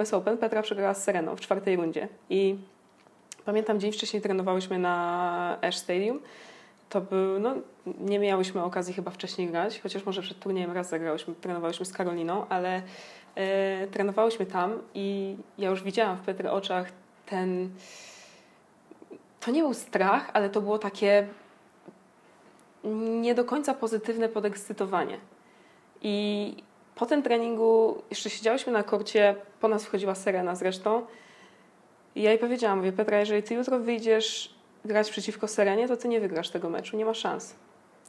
US Open Petra przegrała z Sereną w czwartej rundzie i pamiętam dzień wcześniej trenowałyśmy na Ash Stadium. To był, no nie miałyśmy okazji chyba wcześniej grać, chociaż może przed turniejem raz zagrałyśmy, trenowałyśmy z Karoliną, ale e, trenowałyśmy tam i ja już widziałam w Petry oczach ten, to nie był strach, ale to było takie nie do końca pozytywne podekscytowanie. I po tym treningu jeszcze siedziałyśmy na korcie, po nas wchodziła Serena zresztą. I ja jej powiedziałam, mówię, Petra, jeżeli ty jutro wyjdziesz grać przeciwko Serenie, to ty nie wygrasz tego meczu, nie ma szans.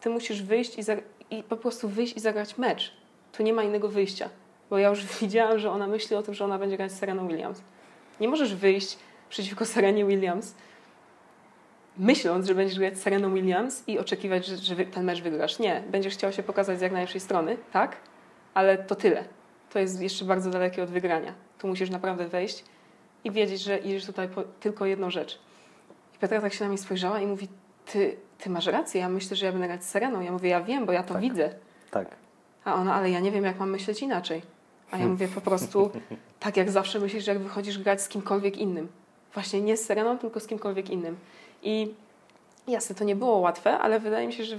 Ty musisz wyjść i, i po prostu wyjść i zagrać mecz. Tu nie ma innego wyjścia. Bo ja już widziałam, że ona myśli o tym, że ona będzie grać z Sereną Williams. Nie możesz wyjść przeciwko Serenie Williams myśląc, że będziesz grać z Sereną Williams i oczekiwać, że, że ten mecz wygrasz. Nie, będziesz chciał się pokazać z jak najlepszej strony, tak? Ale to tyle. To jest jeszcze bardzo dalekie od wygrania. Tu musisz naprawdę wejść i wiedzieć, że idziesz tutaj po tylko jedną rzecz. I Petra tak się na mnie spojrzała i mówi, ty, ty masz rację, ja myślę, że ja będę grać z Sereną. Ja mówię, ja wiem, bo ja to tak. widzę. Tak. A ona, ale ja nie wiem, jak mam myśleć inaczej. A ja mówię po prostu, tak jak zawsze myślisz, że jak wychodzisz grać z kimkolwiek innym. Właśnie nie z Sereną, tylko z kimkolwiek innym. I jasne, to nie było łatwe, ale wydaje mi się, że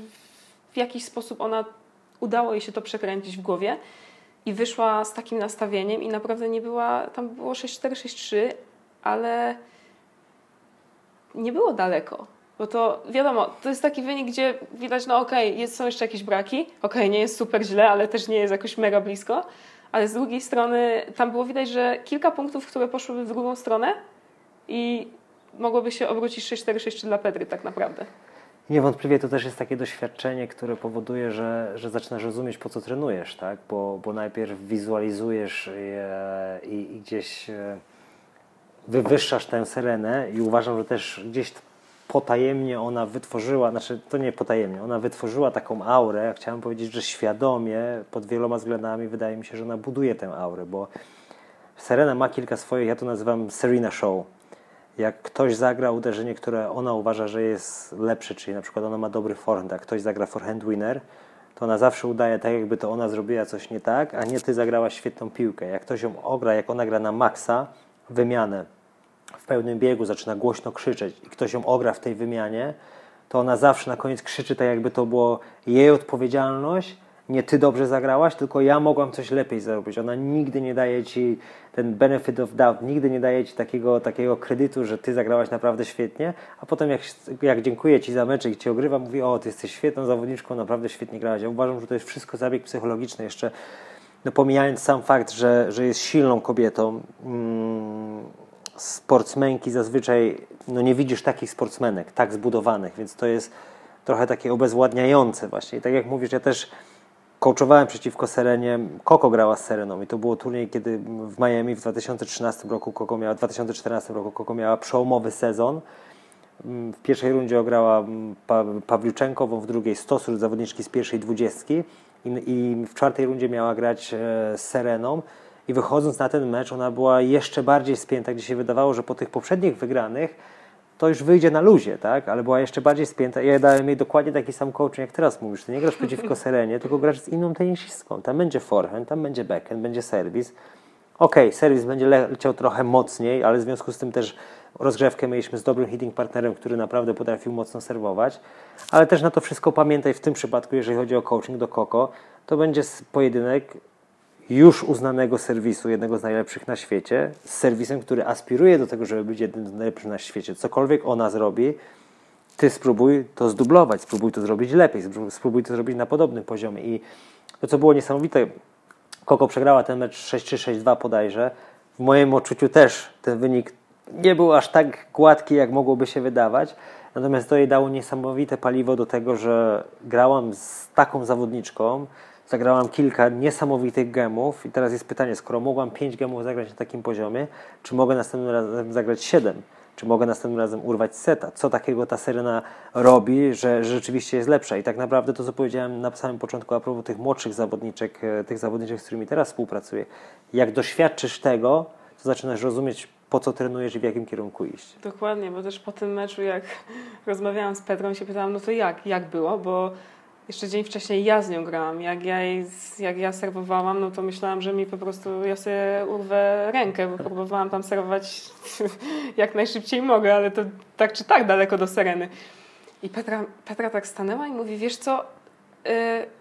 w jakiś sposób ona udało jej się to przekręcić w głowie i wyszła z takim nastawieniem i naprawdę nie była, tam było 6-4, 6-3, ale nie było daleko. Bo to wiadomo, to jest taki wynik, gdzie widać, no okej, okay, są jeszcze jakieś braki, okej, okay, nie jest super źle, ale też nie jest jakoś mega blisko, ale z drugiej strony tam było widać, że kilka punktów, które poszłyby w drugą stronę i mogłoby się obrócić 6-4-6 dla Pedry tak naprawdę. Niewątpliwie to też jest takie doświadczenie, które powoduje, że, że zaczynasz rozumieć, po co trenujesz, tak? Bo, bo najpierw wizualizujesz je i, i gdzieś e, wywyższasz tę serenę i uważam, że też gdzieś potajemnie ona wytworzyła, znaczy to nie potajemnie, ona wytworzyła taką aurę, chciałem powiedzieć, że świadomie, pod wieloma względami wydaje mi się, że ona buduje tę aurę, bo Serena ma kilka swoich, ja to nazywam Serena Show, jak ktoś zagra uderzenie, które ona uważa, że jest lepsze, czyli na przykład ona ma dobry forehand, a ktoś zagra forehand winner, to ona zawsze udaje tak, jakby to ona zrobiła coś nie tak, a nie ty zagrałaś świetną piłkę. Jak ktoś ją ogra, jak ona gra na maksa, wymianę w pełnym biegu, zaczyna głośno krzyczeć i ktoś ją ogra w tej wymianie, to ona zawsze na koniec krzyczy tak, jakby to było jej odpowiedzialność, nie ty dobrze zagrałaś, tylko ja mogłam coś lepiej zrobić. Ona nigdy nie daje ci ten benefit of doubt, nigdy nie daje ci takiego, takiego kredytu, że ty zagrałaś naprawdę świetnie, a potem jak, jak dziękuję ci za mecz i cię ogrywa, mówi, o, ty jesteś świetną zawodniczką, naprawdę świetnie grałaś. Ja uważam, że to jest wszystko zabieg psychologiczny, jeszcze no, pomijając sam fakt, że, że jest silną kobietą, mm, sportsmenki zazwyczaj, no nie widzisz takich sportsmenek, tak zbudowanych, więc to jest trochę takie obezwładniające właśnie. I tak jak mówisz, ja też coachowałem przeciwko Serenie. Koko grała z Sereną i to było turniej, kiedy w Miami w 2013 roku Koko miała, w 2014 roku Koko miała przełomowy sezon. W pierwszej rundzie ograła mm, pa Pawliuczenkową, w drugiej Stosur, zawodniczki z pierwszej dwudziestki I, i w czwartej rundzie miała grać e, z Sereną i wychodząc na ten mecz ona była jeszcze bardziej spięta, gdzie się wydawało, że po tych poprzednich wygranych to już wyjdzie na luzie, tak? Ale była jeszcze bardziej spięta. Ja dałem jej dokładnie taki sam coaching, jak teraz mówisz. Ty nie grasz przeciwko Serenie, tylko grasz z inną tenisistką. Tam będzie forehand, tam będzie backhand, będzie serwis. Okej, okay, serwis będzie leciał trochę mocniej, ale w związku z tym też rozgrzewkę mieliśmy z dobrym hitting partnerem, który naprawdę potrafił mocno serwować. Ale też na to wszystko pamiętaj w tym przypadku, jeżeli chodzi o coaching do Koko, to będzie pojedynek już uznanego serwisu, jednego z najlepszych na świecie, z serwisem, który aspiruje do tego, żeby być jednym z najlepszych na świecie. Cokolwiek ona zrobi, ty spróbuj to zdublować, spróbuj to zrobić lepiej, spróbuj to zrobić na podobnym poziomie. I to, co było niesamowite, Koko przegrała ten mecz 6-3, 6-2 bodajże. W moim odczuciu też ten wynik nie był aż tak gładki, jak mogłoby się wydawać. Natomiast to jej dało niesamowite paliwo do tego, że grałam z taką zawodniczką, Zagrałam kilka niesamowitych gemów i teraz jest pytanie, skoro mogłam 5 gemów zagrać na takim poziomie, czy mogę następnym razem zagrać 7? Czy mogę następnym razem urwać seta? Co takiego ta Serena robi, że, rzeczywiście jest lepsza? I tak naprawdę to, co powiedziałem na samym początku a propos tych młodszych zawodniczek, e, tych zawodniczek, z którymi teraz współpracuję, jak doświadczysz tego, to zaczynasz rozumieć, po co trenujesz i w jakim kierunku iść. Dokładnie, bo też po tym meczu, jak rozmawiałam z Petrą, się pytałam, no to jak, jak było, bo jeszcze dzień wcześniej ja z nią grałam. Jak ja, jej, jak ja serwowałam, no to myślałam, że mi po prostu ja sobie urwę rękę, bo próbowałam tam serwować jak najszybciej mogę, ale to tak czy tak daleko do Sereny. I Petra, Petra tak stanęła i mówi, wiesz co, yy,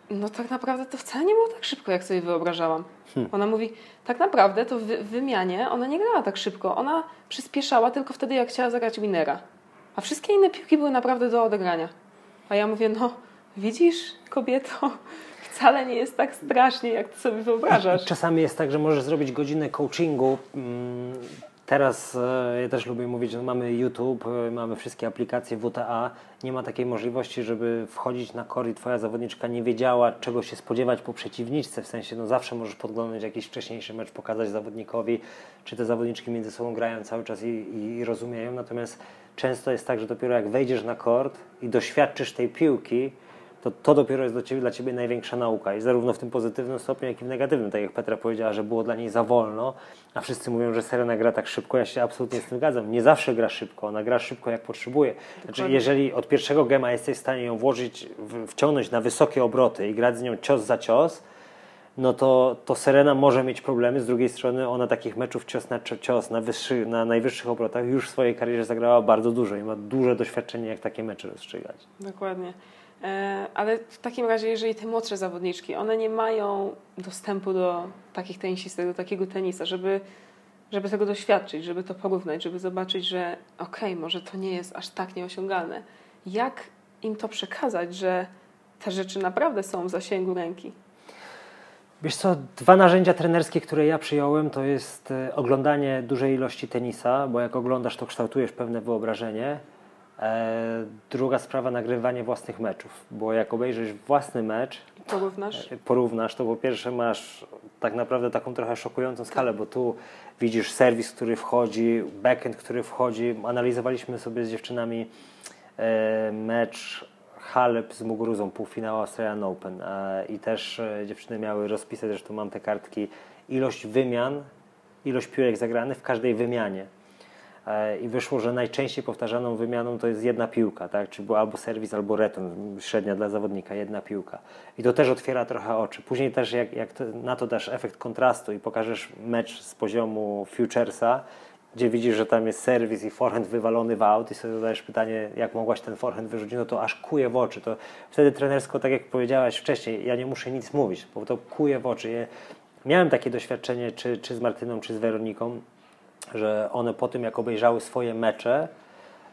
no tak naprawdę to wcale nie było tak szybko, jak sobie wyobrażałam. Hmm. Ona mówi, tak naprawdę to w wymianie ona nie grała tak szybko. Ona przyspieszała tylko wtedy, jak chciała zagrać winera. A wszystkie inne piłki były naprawdę do odegrania. A ja mówię, no widzisz, kobieto, wcale nie jest tak strasznie, jak ty sobie wyobrażasz. Czasami jest tak, że możesz zrobić godzinę coachingu. Mm, teraz e, ja też lubię mówić, że mamy YouTube, e, mamy wszystkie aplikacje WTA. Nie ma takiej możliwości, żeby wchodzić na kor i twoja zawodniczka nie wiedziała, czego się spodziewać po przeciwniczce. W sensie, no zawsze możesz podglądać jakiś wcześniejszy mecz, pokazać zawodnikowi, czy te zawodniczki między sobą grają cały czas i, i rozumieją. Natomiast często jest tak, że dopiero jak wejdziesz na kort i doświadczysz tej piłki, to to dopiero jest dla ciebie, dla ciebie największa nauka. I zarówno w tym pozytywnym stopniu, jak i w negatywnym. Tak jak Petra powiedziała, że było dla niej za wolno, a wszyscy mówią, że Serena gra tak szybko. Ja się absolutnie z tym zgadzam. Nie zawsze gra szybko, ona gra szybko jak potrzebuje. Znaczy, jeżeli od pierwszego gema jesteś w stanie ją włożyć, wciągnąć na wysokie obroty i grać z nią cios za cios, no to, to Serena może mieć problemy. Z drugiej strony ona takich meczów cios na cios na, wyższy, na najwyższych obrotach już w swojej karierze zagrała bardzo dużo i ma duże doświadczenie, jak takie mecze rozstrzygać. Dokładnie. E, ale w takim razie, jeżeli te młodsze zawodniczki, one nie mają dostępu do takich tenisistek, do takiego tenisa, żeby, żeby tego doświadczyć, żeby to porównać, żeby zobaczyć, że okej, okay, może to nie jest aż tak nieosiągalne. Jak im to przekazać, że te rzeczy naprawdę są w zasięgu ręki? Wiesz co, dwa narzędzia trenerskie, które ja przyjąłem, to jest e, oglądanie dużej ilości tenisa, bo jak oglądasz, to kształtujesz pewne wyobrażenie. E, druga sprawa, nagrywanie własnych meczów, bo jak obejrzysz własny mecz, porównasz, e, porównasz to po pierwsze masz tak naprawdę taką trochę szokującą skalę, bo tu widzisz serwis, który wchodzi, backend, który wchodzi. Analizowaliśmy sobie z dziewczynami mecz Halep z Muguruzą, półfinał Australian Open e, i też e, dziewczyny miały rozpisać, zresztą mam te kartki, ilość wymian, ilość piłek zagranych w każdej wymianie. E, I wyszło, że najczęściej powtarzaną wymianą to jest jedna piłka, tak? był albo serwis, albo return, średnia dla zawodnika, jedna piłka. I to też otwiera trochę oczy. Później też jak, jak na to dasz efekt kontrastu i pokażesz mecz z poziomu futuresa, gdzie widzisz, że tam jest serwis i forehand wywalony w aut i sobie zadajesz pytanie, jak mogłaś ten forehand wyrzucić, no to aż kuje w oczy. To wtedy trenersko, tak jak powiedziałaś wcześniej, ja nie muszę nic mówić, bo to kuje w oczy. Ja miałem takie doświadczenie, czy, czy z Martyną, czy z Weroniką, że one po tym, jak obejrzały swoje mecze,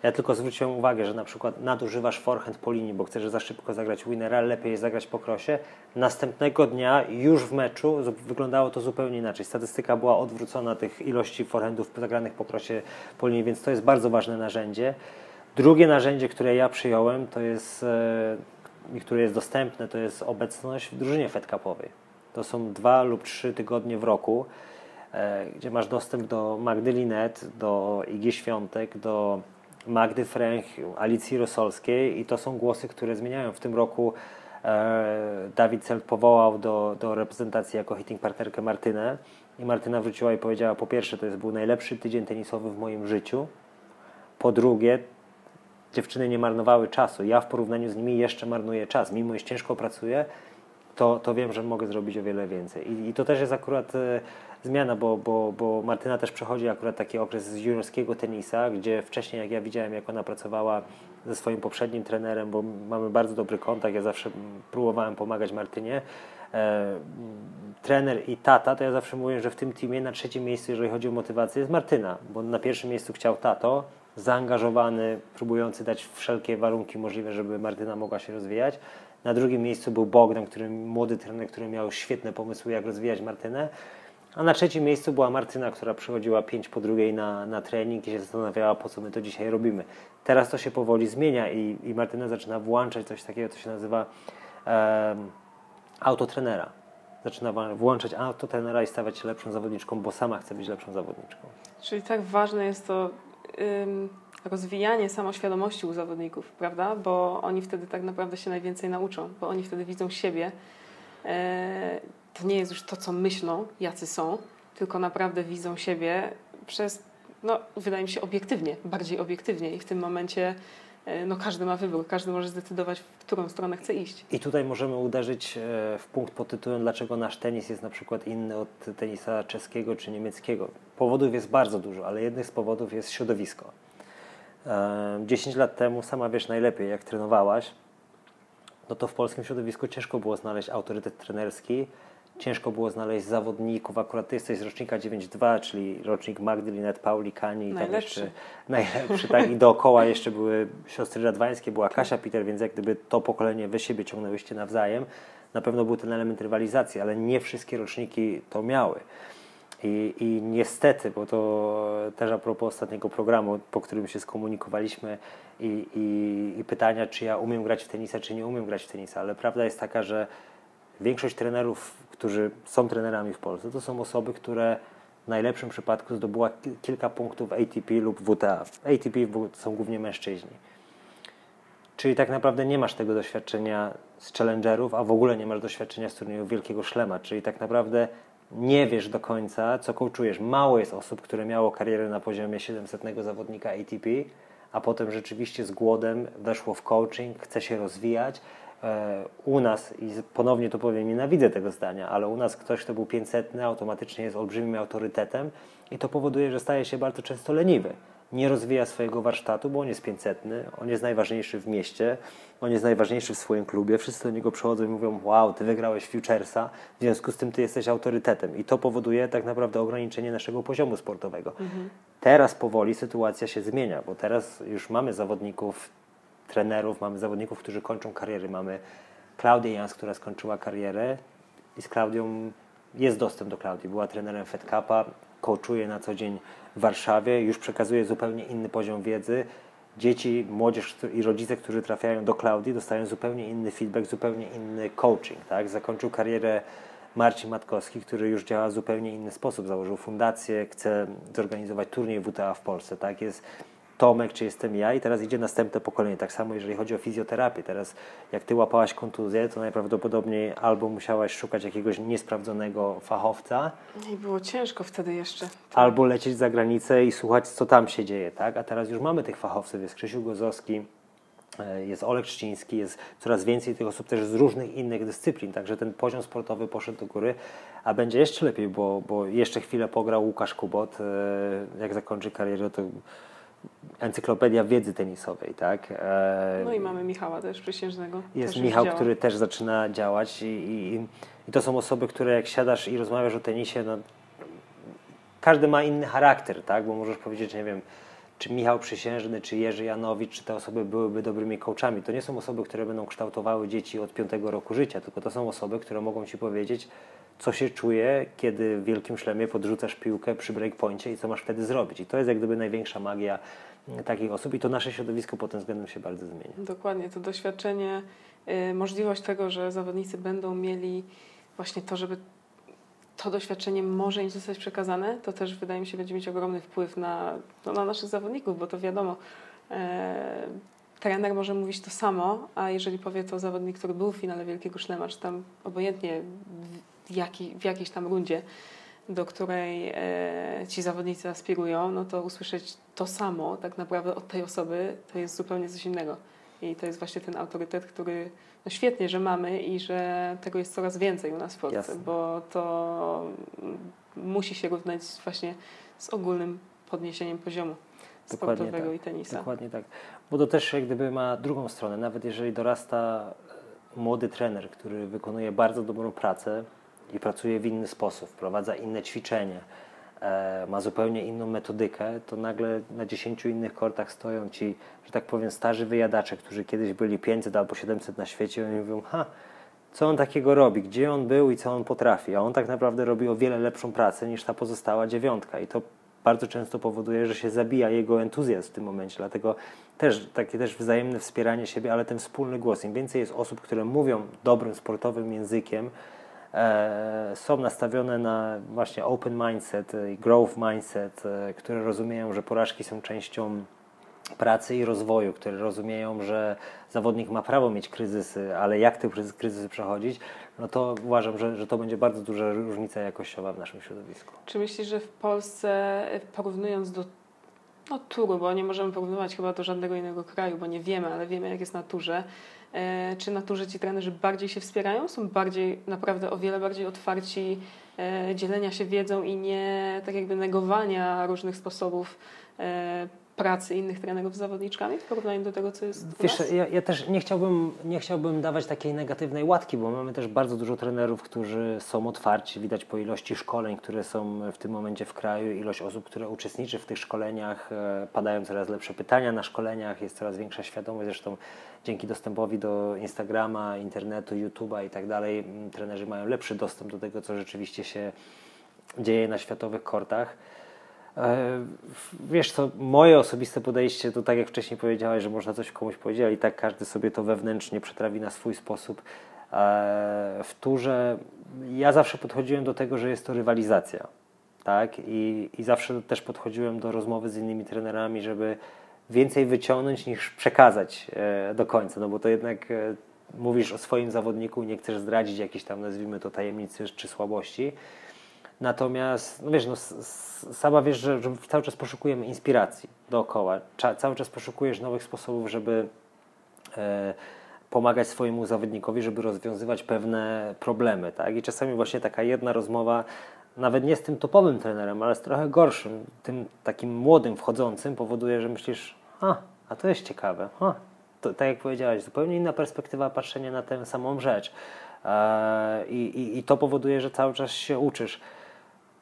ja tylko zwróciłem uwagę, że na przykład nadużywasz forehand po linii, bo chcesz za szybko zagrać winera, lepiej jest zagrać po krosie. Następnego dnia już w meczu wyglądało to zupełnie inaczej. Statystyka była odwrócona tych ilości forehandów zagranych po krosie po linii, więc to jest bardzo ważne narzędzie. Drugie narzędzie, które ja przyjąłem, to jest e, i które jest dostępne, to jest obecność w drużynie Fed Cupowej. To są dwa lub trzy tygodnie w roku, gdzie masz dostęp do Magdy Linet, do Igi Świątek, do Magdy Fręch, Alicji Rosolskiej i to są głosy, które zmieniają. W tym roku e, Dawid Celt powołał do, do reprezentacji jako hitting partnerkę Martynę i Martyna wróciła i powiedziała po pierwsze, to jest był najlepszy tydzień tenisowy w moim życiu, po drugie, dziewczyny nie marnowały czasu. Ja w porównaniu z nimi jeszcze marnuję czas. Mimo, iż ciężko pracuję, to, to wiem, że mogę zrobić o wiele więcej. I, i to też jest akurat e, zmiana, bo, bo, bo Martyna też przechodzi akurat taki okres z juniorskiego tenisa, gdzie wcześniej, jak ja widziałem, jak ona pracowała ze swoim poprzednim trenerem, bo mamy bardzo dobry kontakt, ja zawsze próbowałem pomagać Martynie. E, trener i tata, to ja zawsze mówię, że w tym teamie na trzecim miejscu, jeżeli chodzi o motywację, jest Martyna, bo na pierwszym miejscu chciał tato, zaangażowany, próbujący dać wszelkie warunki możliwe, żeby Martyna mogła się rozwijać. Na drugim miejscu był Bogdan, który, młody trener, który miał świetne pomysły, jak rozwijać Martynę. A na trzecim miejscu była Martyna, która przychodziła pięć po drugiej na, na trening i się zastanawiała, po co my to dzisiaj robimy. Teraz to się powoli zmienia i, i Martyna zaczyna włączać coś takiego, co się nazywa um, autotrenera. Zaczyna włączać autotrenera i stawać się lepszą zawodniczką, bo sama chce być lepszą zawodniczką. Czyli tak ważne jest to ym, rozwijanie samoświadomości u zawodników, prawda? Bo oni wtedy tak naprawdę się najwięcej nauczą, bo oni wtedy widzą siebie. E, to nie jest już to, co myślą, jacy są, tylko naprawdę widzą siebie przez, no, wydaje mi się, obiektywnie, bardziej obiektywnie i w tym momencie e, no każdy ma wybór, każdy może zdecydować, w którą stronę chce iść. I tutaj możemy uderzyć e, w punkt pod tytułem, dlaczego nasz tenis jest na przykład inny od tenisa czeskiego czy niemieckiego. Powodów jest bardzo dużo, ale jednym z powodów jest środowisko. 10 lat temu, sama wiesz najlepiej, jak trenowałaś, no to w polskim środowisku ciężko było znaleźć autorytet trenerski, ciężko było znaleźć zawodników. Akurat ty jesteś z rocznika 9.2, czyli rocznik Magdy, Linet, Pauli, Kani. Najlepszy. Tam jeszcze, najlepszy, tak. I dookoła jeszcze były siostry Radwańskie, była Kasia Peter, więc jak gdyby to pokolenie wy siebie ciągnęłyście nawzajem, na pewno był ten element rywalizacji, ale nie wszystkie roczniki to miały. I, I niestety, bo to też a propos ostatniego programu, po którym się skomunikowaliśmy i, i, i pytania, czy ja umiem grać w tenisa, czy nie umiem grać w tenisa, ale prawda jest taka, że większość trenerów, którzy są trenerami w Polsce, to są osoby, które w najlepszym przypadku zdobyła kilka punktów ATP lub WTA. ATP są głównie mężczyźni. Czyli tak naprawdę nie masz tego doświadczenia z challengerów, a w ogóle nie masz doświadczenia z turniejów Wielkiego Szlema. Czyli tak naprawdę nie wiesz do końca, co coachujesz. Mało jest osób, które miało karierę na poziomie 700 zawodnika ATP, a potem rzeczywiście z głodem weszło w coaching, chce się rozwijać. E, u nas, i ponownie to powiem, nienawidzę tego zdania, ale u nas ktoś, kto był 500, automatycznie jest olbrzymim autorytetem i to powoduje, że staje się bardzo często leniwy nie rozwija swojego warsztatu, bo on jest 500, on jest najważniejszy w mieście, on jest najważniejszy w swoim klubie, wszyscy do niego przychodzą i mówią, wow, ty wygrałeś Futuresa, w związku z tym ty jesteś autorytetem i to powoduje tak naprawdę ograniczenie naszego poziomu sportowego. Mhm. Teraz powoli sytuacja się zmienia, bo teraz już mamy zawodników, trenerów, mamy zawodników, którzy kończą kariery, mamy Klaudię Jans, która skończyła karierę i z Klaudią jest dostęp do Klaudii, była trenerem Fed Cupa, coachuje na co dzień w Warszawie, już przekazuje zupełnie inny poziom wiedzy. Dzieci, młodzież i rodzice, którzy trafiają do Klaudii, dostają zupełnie inny feedback, zupełnie inny coaching. Tak? Zakończył karierę Marcin Matkowski, który już działa w zupełnie inny sposób. Założył fundację, chce zorganizować turniej WTA w Polsce. Tak? Jest Tomek, czy jestem ja i teraz idzie następne pokolenie. Tak samo jeżeli chodzi o fizjoterapię. Teraz jak ty łapałaś kontuzję, to najprawdopodobniej albo musiałaś szukać jakiegoś niesprawdzonego fachowca. I było ciężko wtedy jeszcze. Albo lecieć za granicę i słuchać, co tam się dzieje. Tak? A teraz już mamy tych fachowców. Jest Krzysiu Gozowski, e, jest Olek Szczciński, jest coraz więcej tych osób też z różnych innych dyscyplin, także ten poziom sportowy poszedł do góry, a będzie jeszcze lepiej, bo, bo jeszcze chwilę pograł Łukasz Kubot, e, jak zakończy karierę, to encyklopedia wiedzy tenisowej, tak? E, no i mamy Michała też przysiężnego. Jest też Michał, który też zaczyna działać i, i, i, to są osoby, które jak siadasz i rozmawiasz o tenisie, no, każdy ma inny charakter, tak? Bo możesz powiedzieć, nie wiem, czy Michał Przysiężny, czy Jerzy Janowicz, czy te osoby byłyby dobrymi coachami. To nie są osoby, które będą kształtowały dzieci od piątego roku życia, tylko to są osoby, które mogą Ci powiedzieć, co się czuje, kiedy w wielkim szlemie podrzucasz piłkę przy breakpoincie i co masz wtedy zrobić. I to jest jak gdyby największa magia mm, takich osób i to nasze środowisko pod tym względem się bardzo zmienia. Dokładnie, to doświadczenie, yy, możliwość tego, że zawodnicy będą mieli właśnie to, żeby to doświadczenie może im zostać przekazane, to też wydaje mi się będzie mieć ogromny wpływ na, no, na naszych zawodników, bo to wiadomo, e, trener może mówić to samo, a jeżeli powie to zawodnik, który był w finale Wielkiego Szlema, czy tam obojętnie jaki, w jakiejś tam rundzie, do której e, ci zawodnicy aspirują, no to usłyszeć to samo tak naprawdę od tej osoby to jest zupełnie coś innego. I to jest właśnie ten autorytet, który no świetnie, że mamy i że tego jest coraz więcej u nas w Polsce, Jasne. bo to musi się równać właśnie z ogólnym podniesieniem poziomu Dokładnie sportowego tak. i tenisa. Dokładnie tak. Bo to też jak gdyby ma drugą stronę. Nawet jeżeli dorasta młody trener, który wykonuje bardzo dobrą pracę, i pracuje w inny sposób, wprowadza inne ćwiczenie, e, ma zupełnie inną metodykę, to nagle na 10 innych kortach stoją ci, że tak powiem, starzy wyjadacze, którzy kiedyś byli 500 albo 700 na świecie i oni mówią, ha, co on takiego robi, gdzie on był i co on potrafi, a on tak naprawdę robi o wiele lepszą pracę niż ta pozostała dziewiątka i to bardzo często powoduje, że się zabija jego entuzjazm w tym momencie, dlatego też takie też wzajemne wspieranie siebie, ale ten wspólny głos, im więcej jest osób, które mówią dobrym sportowym językiem, E, są nastawione na właśnie open mindset i growth mindset, e, które rozumieją, że porażki są częścią pracy i rozwoju, które rozumieją, że zawodnik ma prawo mieć kryzysy, ale jak te kryzysy przechodzić, no to uważam, że, że to będzie bardzo duża różnica jakościowa w naszym środowisku. Czy myślisz, że w Polsce, porównując do No turu, bo nie możemy porównywać chyba do żadnego innego kraju, bo nie wiemy, ale wiemy jak jest na turze. E, czy na turze ci trenerzy bardziej się wspierają? Są bardziej, naprawdę o wiele bardziej otwarci e, dzielenia się wiedzą i nie tak jakby negowania różnych sposobów e, pracy innych trenerów z zawodniczkami w porównaniu do tego, co jest Wiesz, ja, ja, też nie chciałbym, nie chciałbym dawać takiej negatywnej łatki, bo mamy też bardzo dużo trenerów, którzy są otwarci, widać po ilości szkoleń, które są w tym momencie w kraju, ilość osób, które uczestniczy w tych szkoleniach, padają coraz lepsze pytania na szkoleniach, jest coraz większa świadomość, zresztą dzięki dostępowi do Instagrama, internetu, YouTube'a i tak dalej, trenerzy mają lepszy dostęp do tego, co rzeczywiście się dzieje na światowych kortach. E, wiesz co, moje osobiste podejście to tak jak wcześniej powiedziałeś, że można coś komuś powiedzieć, ale i tak każdy sobie to wewnętrznie przetrawi na swój sposób. E, w turze ja zawsze podchodziłem do tego, że jest to rywalizacja. Tak? I, I zawsze też podchodziłem do rozmowy z innymi trenerami, żeby więcej wyciągnąć niż przekazać e, do końca, no bo to jednak mówisz o swoim zawodniku, nie chcesz zdradzić jakiejś tam, nazwijmy to, tajemnicy czy słabości. Natomiast, no wiesz, no, sama wiesz, że, że cały czas poszukujemy inspiracji dookoła. Cza, cały czas poszukujesz nowych sposobów, żeby e, pomagać swojemu zawodnikowi, żeby rozwiązywać pewne problemy. Tak? I czasami właśnie taka jedna rozmowa, nawet nie z tym topowym trenerem, ale z trochę gorszym, tym takim młodym, wchodzącym, powoduje, że myślisz, a, a to jest ciekawe. A, to, tak jak powiedziałeś, zupełnie inna perspektywa patrzenia na tę samą rzecz. E, i, i, I to powoduje, że cały czas się uczysz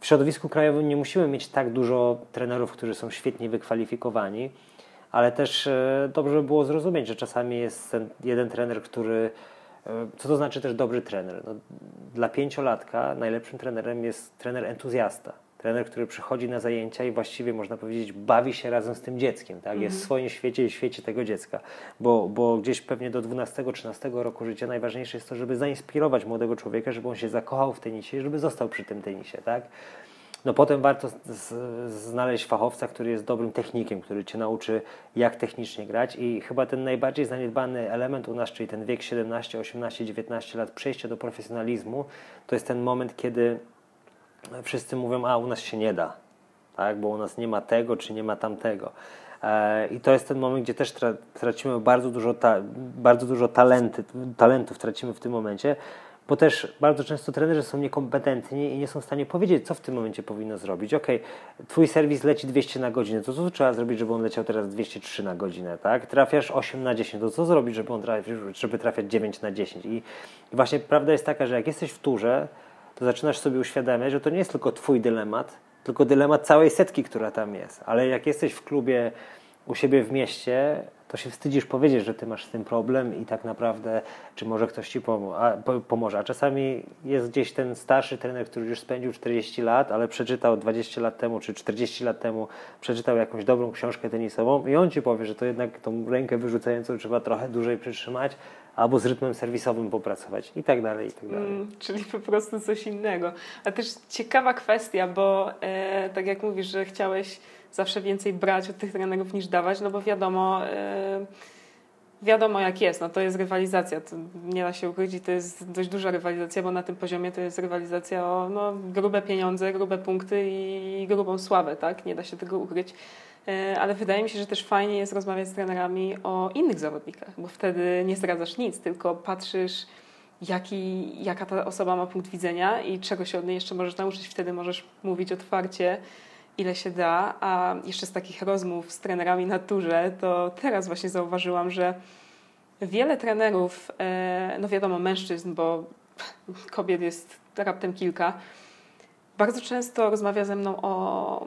w środowisku krajowym nie musimy mieć tak dużo trenerów, którzy są świetnie wykwalifikowani, ale też e, dobrze by było zrozumieć, że czasami jest ten jeden trener, który. E, co to znaczy też dobry trener? No, dla pięciolatka najlepszym trenerem jest trener entuzjasta trener, który przychodzi na zajęcia i właściwie można powiedzieć bawi się razem z tym dzieckiem, tak? jest w mhm. swoim świecie i świecie tego dziecka, bo, bo gdzieś pewnie do 12-13 roku życia najważniejsze jest to, żeby zainspirować młodego człowieka, żeby on się zakochał w tenisie i żeby został przy tym tenisie, tak? No potem warto znaleźć fachowca, który jest dobrym technikiem, który cię nauczy, jak technicznie grać i chyba ten najbardziej zaniedbany element u nas, czyli ten wiek 17, 18, 19 lat przejścia do profesjonalizmu, to jest ten moment, kiedy wszyscy mówią, a u nas się nie da, tak? bo u nas nie ma tego, czy nie ma tamtego. E, I to jest ten moment, gdzie też tracimy bardzo dużo, ta, bardzo dużo talenty, talentów tracimy w tym momencie, bo też bardzo często trenerzy są niekompetentni i nie są w stanie powiedzieć, co w tym momencie powinno zrobić. Ok, twój serwis leci 200 na godzinę, to co trzeba zrobić, żeby on leciał teraz 203 na godzinę, tak? Trafiasz 8 na 10, to co zrobić, żeby on trafił, żeby trafiać 9 na 10? I właśnie prawda jest taka, że jak jesteś w turze, to zaczynasz sobie uświadamiać, że to nie jest tylko twój dylemat, tylko dylemat całej setki, która tam jest. Ale jak jesteś w klubie u siebie w mieście, to się wstydzisz powiedzieć, że ty masz z tym problem i tak naprawdę, czy może ktoś ci pomo a, po, pomoże. A czasami jest gdzieś ten starszy trener, który już spędził 40 lat, ale przeczytał 20 lat temu, czy 40 lat temu, przeczytał jakąś dobrą książkę tenisową i on ci powie, że to jednak tą rękę wyrzucającą trzeba trochę dłużej przytrzymać, albo z rytmem serwisowym popracować i tak dalej, i tak dalej. Mm, czyli po prostu coś innego. A też ciekawa kwestia, bo e, tak jak mówisz, że chciałeś zawsze więcej brać od tych trenerów niż dawać, no bo wiadomo, e, wiadomo jak jest, no to jest rywalizacja, to nie da się ukryć i to jest dość duża rywalizacja, bo na tym poziomie to jest rywalizacja o no, grube pieniądze, grube punkty i grubą sławę, tak? Nie da się tego ukryć. E, ale wydaje mi się, że też fajnie jest rozmawiać z trenerami o innych zawodnikach, bo wtedy nie zdradzasz nic, tylko patrzysz, jaki, jaka ta osoba ma punkt widzenia i czego się od niej jeszcze możesz nauczyć. Wtedy możesz mówić otwarcie, ile się da. A jeszcze z takich rozmów z trenerami na turze, to teraz właśnie zauważyłam, że wiele trenerów, e, no wiadomo, mężczyzn, bo kobiet jest raptem kilka, bardzo często rozmawia ze mną o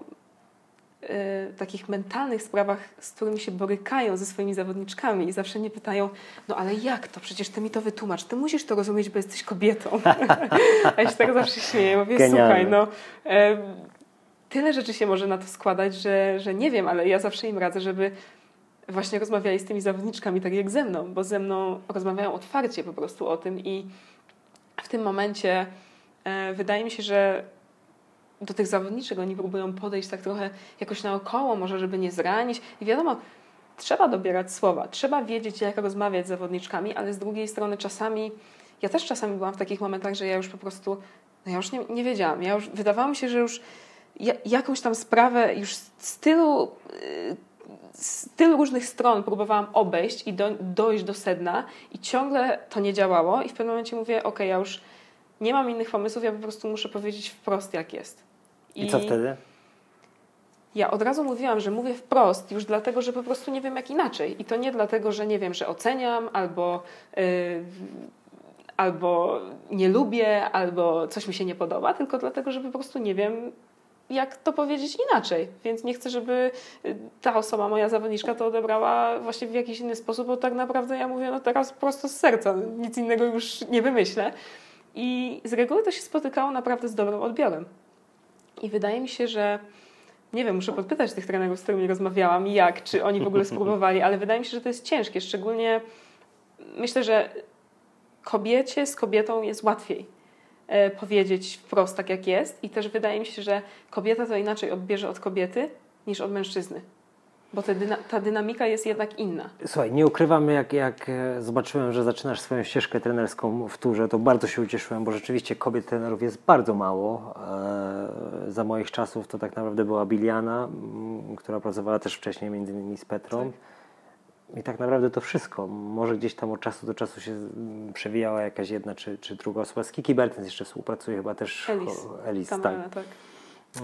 takich mentalnych sprawach, z którymi się borykają ze swoimi zawodniczkami i zawsze mnie pytają, no ale jak to? Przecież ty mi to wytłumacz, ty musisz to rozumieć, bo jesteś kobietą. A ja się tak zawsze śmieję, mówię, Genialne. słuchaj, no y, tyle rzeczy się może na to składać, że, że nie wiem, ale ja zawsze im radzę, żeby właśnie rozmawiali z tymi zawodniczkami tak jak ze mną, bo ze mną rozmawiają otwarcie po prostu o tym i w tym momencie y, wydaje mi się, że do tych zawodniczych oni próbują podejść tak trochę jakoś naokoło, może żeby nie zranić. I wiadomo, trzeba dobierać słowa, trzeba wiedzieć, jak rozmawiać z zawodniczkami, ale z drugiej strony czasami, ja też czasami byłam w takich momentach, że ja już po prostu, no ja już nie, nie wiedziałam. Ja już, wydawało mi się, że już jakąś tam sprawę już z tylu, z tylu różnych stron próbowałam obejść i do, dojść do sedna i ciągle to nie działało i w pewnym momencie mówię, ok, ja już nie mam innych pomysłów, ja po prostu muszę powiedzieć wprost jak jest. I, I co wtedy? Ja od razu mówiłam, że mówię wprost, już dlatego, że po prostu nie wiem jak inaczej. I to nie dlatego, że nie wiem, że oceniam albo, yy, albo nie lubię, albo coś mi się nie podoba, tylko dlatego, że po prostu nie wiem, jak to powiedzieć inaczej. Więc nie chcę, żeby y, ta osoba, moja zawodniczka, to odebrała właśnie w jakiś inny sposób, bo tak naprawdę ja mówię no teraz prosto z serca, nic innego już nie wymyślę. I z reguły to się spotykało naprawdę z dobrym odbiorem. I wydaje mi się, że nie wiem, muszę podpytać tych trenerów, z którymi rozmawiałam, jak, czy oni w ogóle spróbowali, ale wydaje mi się, że to jest ciężkie. Szczególnie myślę, że kobiecie z kobietą jest łatwiej e, powiedzieć wprost tak, jak jest, i też wydaje mi się, że kobieta to inaczej odbierze od kobiety niż od mężczyzny. Bo dyna ta dynamika jest jednak inna. Słuchaj, nie ukrywam, jak, jak e, zobaczyłem, że zaczynasz swoją ścieżkę trenerską w turze, to bardzo się ucieszyłem, bo rzeczywiście kobiet trenerów jest bardzo mało. E, za moich czasów to tak naprawdę była Biliana, która pracowała też wcześniej między innymi z Petrą. Tak. I tak naprawdę to wszystko. Może gdzieś tam od czasu do czasu się przewijała jakaś jedna czy, czy druga osoba. Z Kiki Bertens jeszcze współpracuje chyba też. Elis. Elis tak. tak.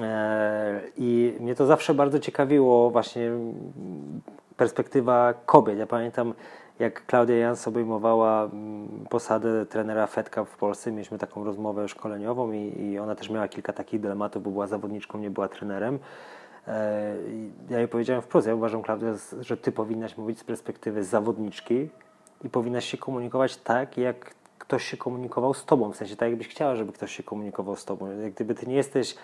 E, I mnie to zawsze bardzo ciekawiło, właśnie perspektywa kobiet. Ja pamiętam, jak Klaudia Jans obejmowała mm, posadę trenera Fedka w Polsce, mieliśmy taką rozmowę szkoleniową i, i ona też miała kilka takich dylematów, bo była zawodniczką, nie była trenerem. E, ja jej powiedziałem wprost, ja uważam, Klaudia, że ty powinnaś mówić z perspektywy zawodniczki i powinnaś się komunikować tak, jak ktoś się komunikował z tobą, w sensie tak, jakbyś chciała, żeby ktoś się komunikował z tobą. Jak gdyby ty nie jesteś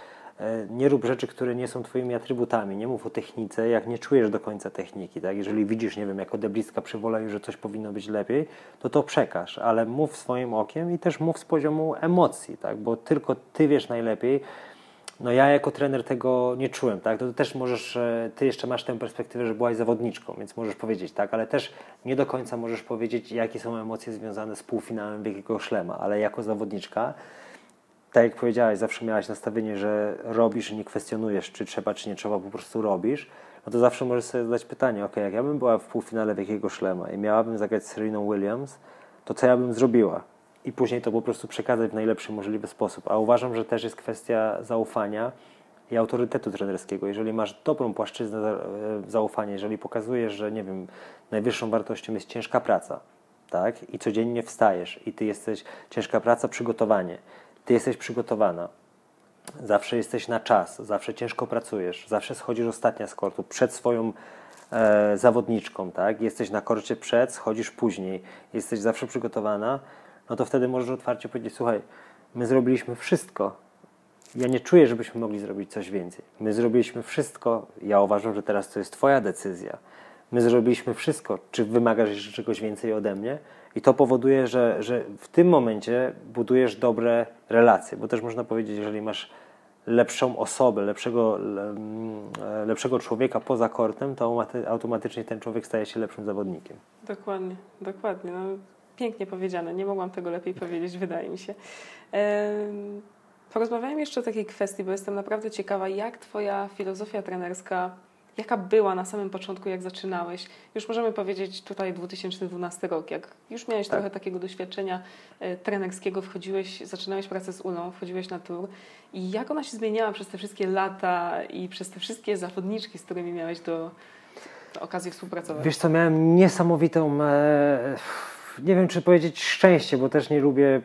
nie rób rzeczy, które nie są Twoimi atrybutami. Nie mów o technice, jak nie czujesz do końca techniki. Tak? Jeżeli widzisz, nie wiem, jako deblistka przy że coś powinno być lepiej, to to przekaż, ale mów swoim okiem i też mów z poziomu emocji, tak? bo tylko Ty wiesz najlepiej. No ja jako trener tego nie czułem, tak? To też możesz, e, ty jeszcze masz tę perspektywę, że byłaś zawodniczką, więc możesz powiedzieć, tak? Ale też nie do końca możesz powiedzieć, jakie są emocje związane z półfinałem Wielkiego Szlema, ale jako zawodniczka tak jak powiedziałaś, zawsze miałaś nastawienie, że robisz i nie kwestionujesz, czy trzeba, czy nie trzeba, po prostu robisz, no to zawsze możesz sobie zadać pytanie, ok, jak ja bym była w półfinale Wielkiego Szlema i miałabym zagrać z Sereną Williams, to co ja bym zrobiła? I później to po prostu przekazać w najlepszy możliwy sposób. A uważam, że też jest kwestia zaufania i autorytetu trenerskiego. Jeżeli masz dobrą płaszczyznę e, zaufania, jeżeli pokazujesz, że nie wiem, najwyższą wartością jest ciężka praca, tak? I codziennie wstajesz i ty jesteś ciężka praca, przygotowanie ty jesteś przygotowana. Zawsze jesteś na czas, zawsze ciężko pracujesz, zawsze schodzisz ostatnia z kortu przed swoją e, zawodniczką, tak? Jesteś na korcie przed, schodzisz później, jesteś zawsze przygotowana, no to wtedy możesz otwarcie powiedzieć: Słuchaj, my zrobiliśmy wszystko. Ja nie czuję, żebyśmy mogli zrobić coś więcej. My zrobiliśmy wszystko. Ja uważam, że teraz to jest Twoja decyzja. My zrobiliśmy wszystko. Czy wymagasz jeszcze czegoś więcej ode mnie? I to powoduje, że, że w tym momencie budujesz dobre relacje, bo też można powiedzieć, jeżeli masz lepszą osobę, lepszego, lepszego człowieka poza kortem, to automatycznie ten człowiek staje się lepszym zawodnikiem. Dokładnie, dokładnie. No, pięknie powiedziane. Nie mogłam tego lepiej powiedzieć, wydaje mi się. Porozmawiajmy jeszcze o takiej kwestii, bo jestem naprawdę ciekawa, jak Twoja filozofia trenerska jaka była na samym początku, jak zaczynałeś? Już możemy powiedzieć tutaj 2012 rok, jak już miałeś tak. trochę takiego doświadczenia e, trenerskiego, wchodziłeś, zaczynałeś pracę z Ulą, wchodziłeś na tour i jak ona się zmieniała przez te wszystkie lata i przez te wszystkie zawodniczki, z którymi miałeś do, do okazji współpracować? Wiesz co, miałem niesamowitą... E nie wiem, czy powiedzieć szczęście, bo też nie lubię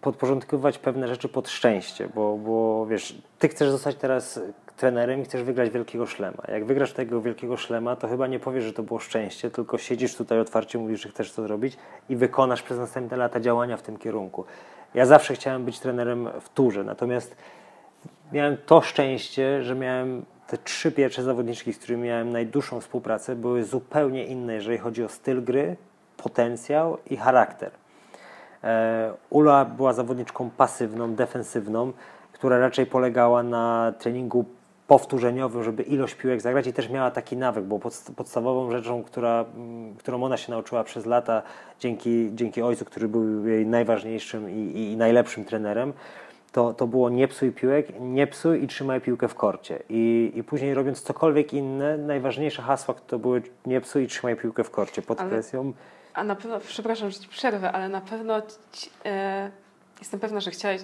podporządkowywać pewne rzeczy pod szczęście, bo, bo wiesz, ty chcesz zostać teraz trenerem i chcesz wygrać wielkiego szlema. Jak wygrasz tego wielkiego szlema, to chyba nie powiesz, że to było szczęście, tylko siedzisz tutaj otwarcie, mówisz, że chcesz to zrobić i wykonasz przez następne lata działania w tym kierunku. Ja zawsze chciałem być trenerem w turze, natomiast miałem to szczęście, że miałem te trzy pierwsze zawodniczki, z którymi miałem najdłuższą współpracę, były zupełnie inne, jeżeli chodzi o styl gry, potencjał i charakter. E, Ula była zawodniczką pasywną, defensywną, która raczej polegała na treningu powtórzeniowym, żeby ilość piłek zagrać i też miała taki nawyk, bo podstawową rzeczą, która, mm, którą ona się nauczyła przez lata dzięki, dzięki ojcu, który był jej najważniejszym i, i najlepszym trenerem, to, to było nie psuj piłek, nie psuj i trzymaj piłkę w korcie. I, I później robiąc cokolwiek inne, najważniejsze hasła to były nie psuj i trzymaj piłkę w korcie pod Ale- presją. A na pewno, przepraszam, że ci przerwę, ale na pewno ci, e, jestem pewna, że chciałeś,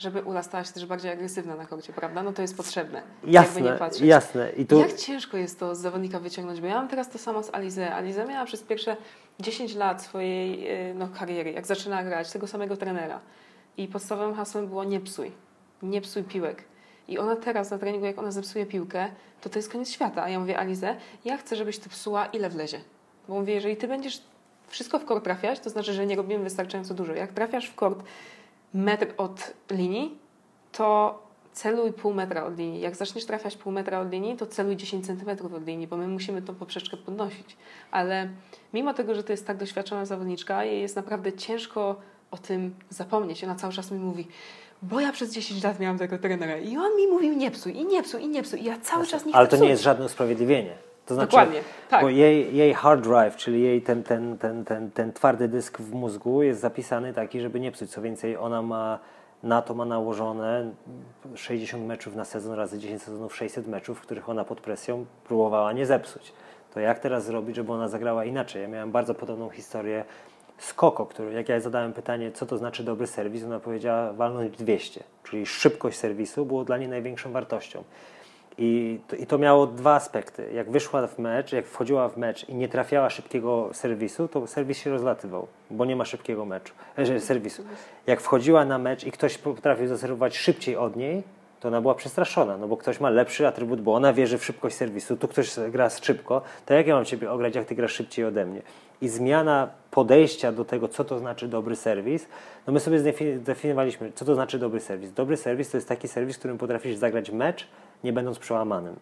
żeby Ula stała się też bardziej agresywna na korcie, prawda? No to jest potrzebne. jakby nie Jasne, jasne. I tu, Jak ciężko jest to z zawodnika wyciągnąć? Bo ja mam teraz to samo z Alizę. Aliza miała przez pierwsze 10 lat swojej e, no, kariery, jak zaczynała grać, tego samego trenera. I podstawowym hasłem było nie psuj. Nie psuj piłek. I ona teraz na treningu, jak ona zepsuje piłkę, to to jest koniec świata. A ja mówię, Alizę, ja chcę, żebyś ty psuła ile wlezie. Bo mówię, jeżeli ty będziesz wszystko w kort trafiać, to znaczy, że nie robimy wystarczająco dużo. Jak trafiasz w kort metr od linii, to celuj pół metra od linii. Jak zaczniesz trafiać pół metra od linii, to celuj 10 centymetrów od linii, bo my musimy tą poprzeczkę podnosić. Ale mimo tego, że to jest tak doświadczona zawodniczka, jej jest naprawdę ciężko o tym zapomnieć. Ona cały czas mi mówi, bo ja przez 10 lat miałam tego trenera i on mi mówił nie psuj, i nie psuj, i nie psuj. I ja cały czas nie chcę ale to nie psuć. jest żadne usprawiedliwienie. To znaczy, Dokładnie, tak. Bo jej, jej hard drive, czyli jej ten, ten, ten, ten, ten twardy dysk w mózgu jest zapisany taki, żeby nie psuć. Co więcej, ona ma na to ma nałożone 60 meczów na sezon razy 10 sezonów, 600 meczów, w których ona pod presją próbowała nie zepsuć. To jak teraz zrobić, żeby ona zagrała inaczej? Ja miałem bardzo podobną historię z Koko, który, jak ja zadałem pytanie, co to znaczy dobry serwis, ona powiedziała walnąć 200, czyli szybkość serwisu było dla niej największą wartością. I to, I to miało dwa aspekty. Jak wyszła w mecz, jak wchodziła w mecz i nie trafiała szybkiego serwisu, to serwis się rozlatywał, bo nie ma szybkiego meczu, e, serwisu. Jak wchodziła na mecz i ktoś potrafił zaserwować szybciej od niej, to ona była przestraszona, no bo ktoś ma lepszy atrybut, bo ona wierzy w szybkość serwisu, tu ktoś gra szybko, to jak ja mam Ciebie ograć, jak Ty grasz szybciej ode mnie? I zmiana podejścia do tego, co to znaczy dobry serwis, no my sobie zdefi- zdefiniowaliśmy, co to znaczy dobry serwis. Dobry serwis to jest taki serwis, którym potrafisz zagrać mecz, nie będąc przełamanym.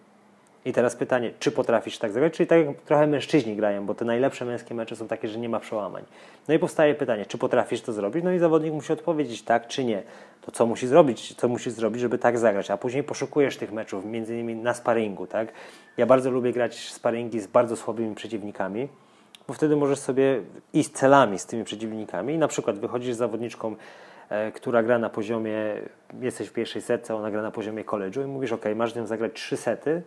I teraz pytanie, czy potrafisz tak zagrać? Czyli tak jak trochę mężczyźni grają, bo te najlepsze męskie mecze są takie, że nie ma przełamań. No i powstaje pytanie, czy potrafisz to zrobić? No i zawodnik musi odpowiedzieć tak czy nie. To co musi zrobić? Co musi zrobić, żeby tak zagrać? A później poszukujesz tych meczów, między innymi na sparingu, tak? Ja bardzo lubię grać sparingi z bardzo słabymi przeciwnikami, bo wtedy możesz sobie iść celami z tymi przeciwnikami i na przykład wychodzisz z zawodniczką, która gra na poziomie, jesteś w pierwszej setce, ona gra na poziomie college'u i mówisz, ok, masz z nią zagrać trzy sety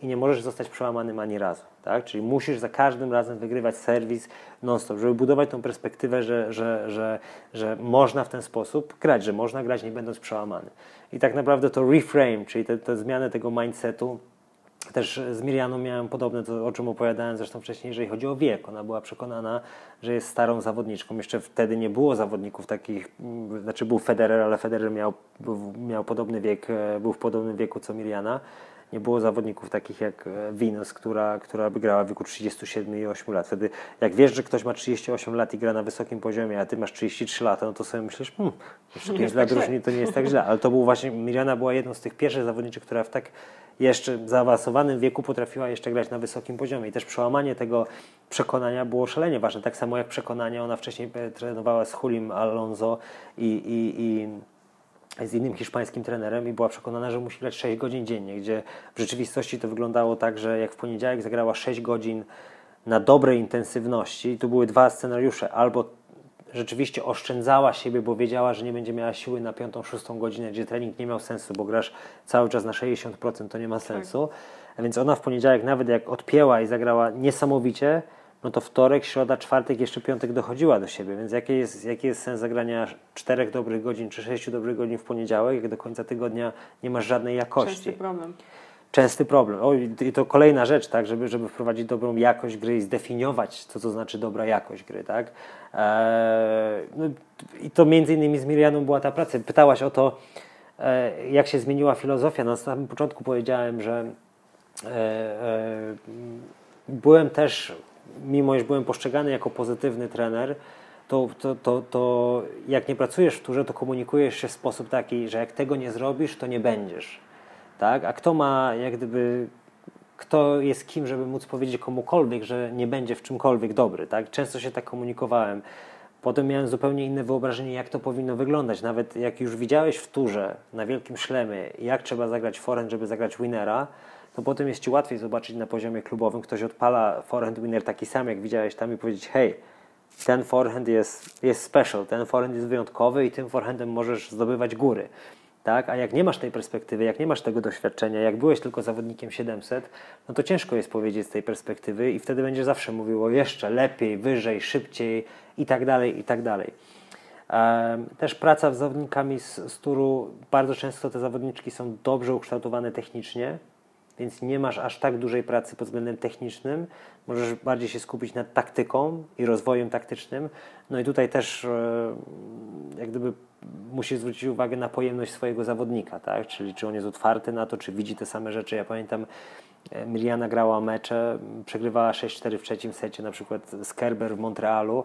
i nie możesz zostać przełamanym ani razu, tak? Czyli musisz za każdym razem wygrywać serwis non-stop, żeby budować tą perspektywę, że, że, że, że można w ten sposób grać, że można grać nie będąc przełamany. I tak naprawdę to reframe, czyli te, te zmiany tego mindsetu, też z Mirianą miałem podobne, to o czym opowiadałem zresztą wcześniej, jeżeli chodzi o wiek. Ona była przekonana, że jest starą zawodniczką. Jeszcze wtedy nie było zawodników takich, mm, znaczy był Federer, ale Federer miał, miał podobny wiek, e, był w podobnym wieku co Miriana. Nie było zawodników takich jak Venus, która, która by grała w wieku 37 i 8 lat. Wtedy jak wiesz, że ktoś ma 38 lat i gra na wysokim poziomie, a ty masz 33 lata, no to sobie myślisz, hmm, jeszcze Nie 5 jest lat tak różni to nie jest tak źle. Ale to był właśnie, Miriana była jedną z tych pierwszych zawodniczek, która w tak jeszcze zaawansowanym wieku potrafiła jeszcze grać na wysokim poziomie. I też przełamanie tego przekonania było szalenie ważne. Tak samo jak przekonanie, ona wcześniej e, trenowała z Julim Alonso i, i, i z innym hiszpańskim trenerem i była przekonana, że musi grać 6 godzin dziennie, gdzie w rzeczywistości to wyglądało tak, że jak w poniedziałek zagrała 6 godzin na dobrej intensywności, tu były dwa scenariusze, albo rzeczywiście oszczędzała siebie, bo wiedziała, że nie będzie miała siły na piątą, szóstą godzinę, gdzie trening nie miał sensu, bo grasz cały czas na 60%, to nie ma sensu. A więc ona w poniedziałek, nawet jak odpięła i zagrała niesamowicie, no to wtorek, środa, czwartek, jeszcze piątek dochodziła do siebie. Więc jaki jest, jaki jest sens zagrania czterech dobrych godzin czy sześciu dobrych godzin w poniedziałek, jak do końca tygodnia nie masz żadnej jakości? Częsty problem. częsty problem. O, i to kolejna rzecz, tak, żeby, żeby wprowadzić dobrą jakość gry i zdefiniować, co to znaczy dobra jakość gry, tak. Eee, no, I to między innymi z Mirianą była ta praca. Pytałaś o to, e, jak się zmieniła filozofia. Na samym początku powiedziałem, że e, e, byłem też, mimo iż byłem postrzegany jako pozytywny trener, to, to, to, to jak nie pracujesz w turze, to komunikujesz się w sposób taki, że jak tego nie zrobisz, to nie będziesz. Tak? A kto ma jak gdyby kto jest kim, żeby móc powiedzieć komukolwiek, że nie będzie w czymkolwiek dobry. Tak? Często się tak komunikowałem. Potem miałem zupełnie inne wyobrażenie, jak to powinno wyglądać. Nawet jak już widziałeś w turze na wielkim szlemie, jak trzeba zagrać forehand, żeby zagrać winnera, to potem jest ci łatwiej zobaczyć na poziomie klubowym. Ktoś odpala forehand winner taki sam, jak widziałeś tam i powiedzieć, hej, ten forehand jest, jest special, ten forehand jest wyjątkowy i tym forehandem możesz zdobywać góry. Tak? A jak nie masz tej perspektywy, jak nie masz tego doświadczenia, jak byłeś tylko zawodnikiem 700, no to ciężko jest powiedzieć z tej perspektywy i wtedy będziesz zawsze mówił o jeszcze lepiej, wyżej, szybciej i tak dalej, i tak dalej. Też praca z zawodnikami z, z turu, bardzo często te zawodniczki są dobrze ukształtowane technicznie, więc nie masz aż tak dużej pracy pod względem technicznym. Możesz bardziej się skupić nad taktyką i rozwojem taktycznym. No i tutaj też e, jak gdyby musisz zwrócić uwagę na pojemność swojego zawodnika, tak? Czyli czy on jest otwarty na to, czy widzi te same rzeczy. Ja pamiętam, e, Miliana grała mecze, przegrywała 6-4 w trzecim secie, na przykład z Kerber w Montrealu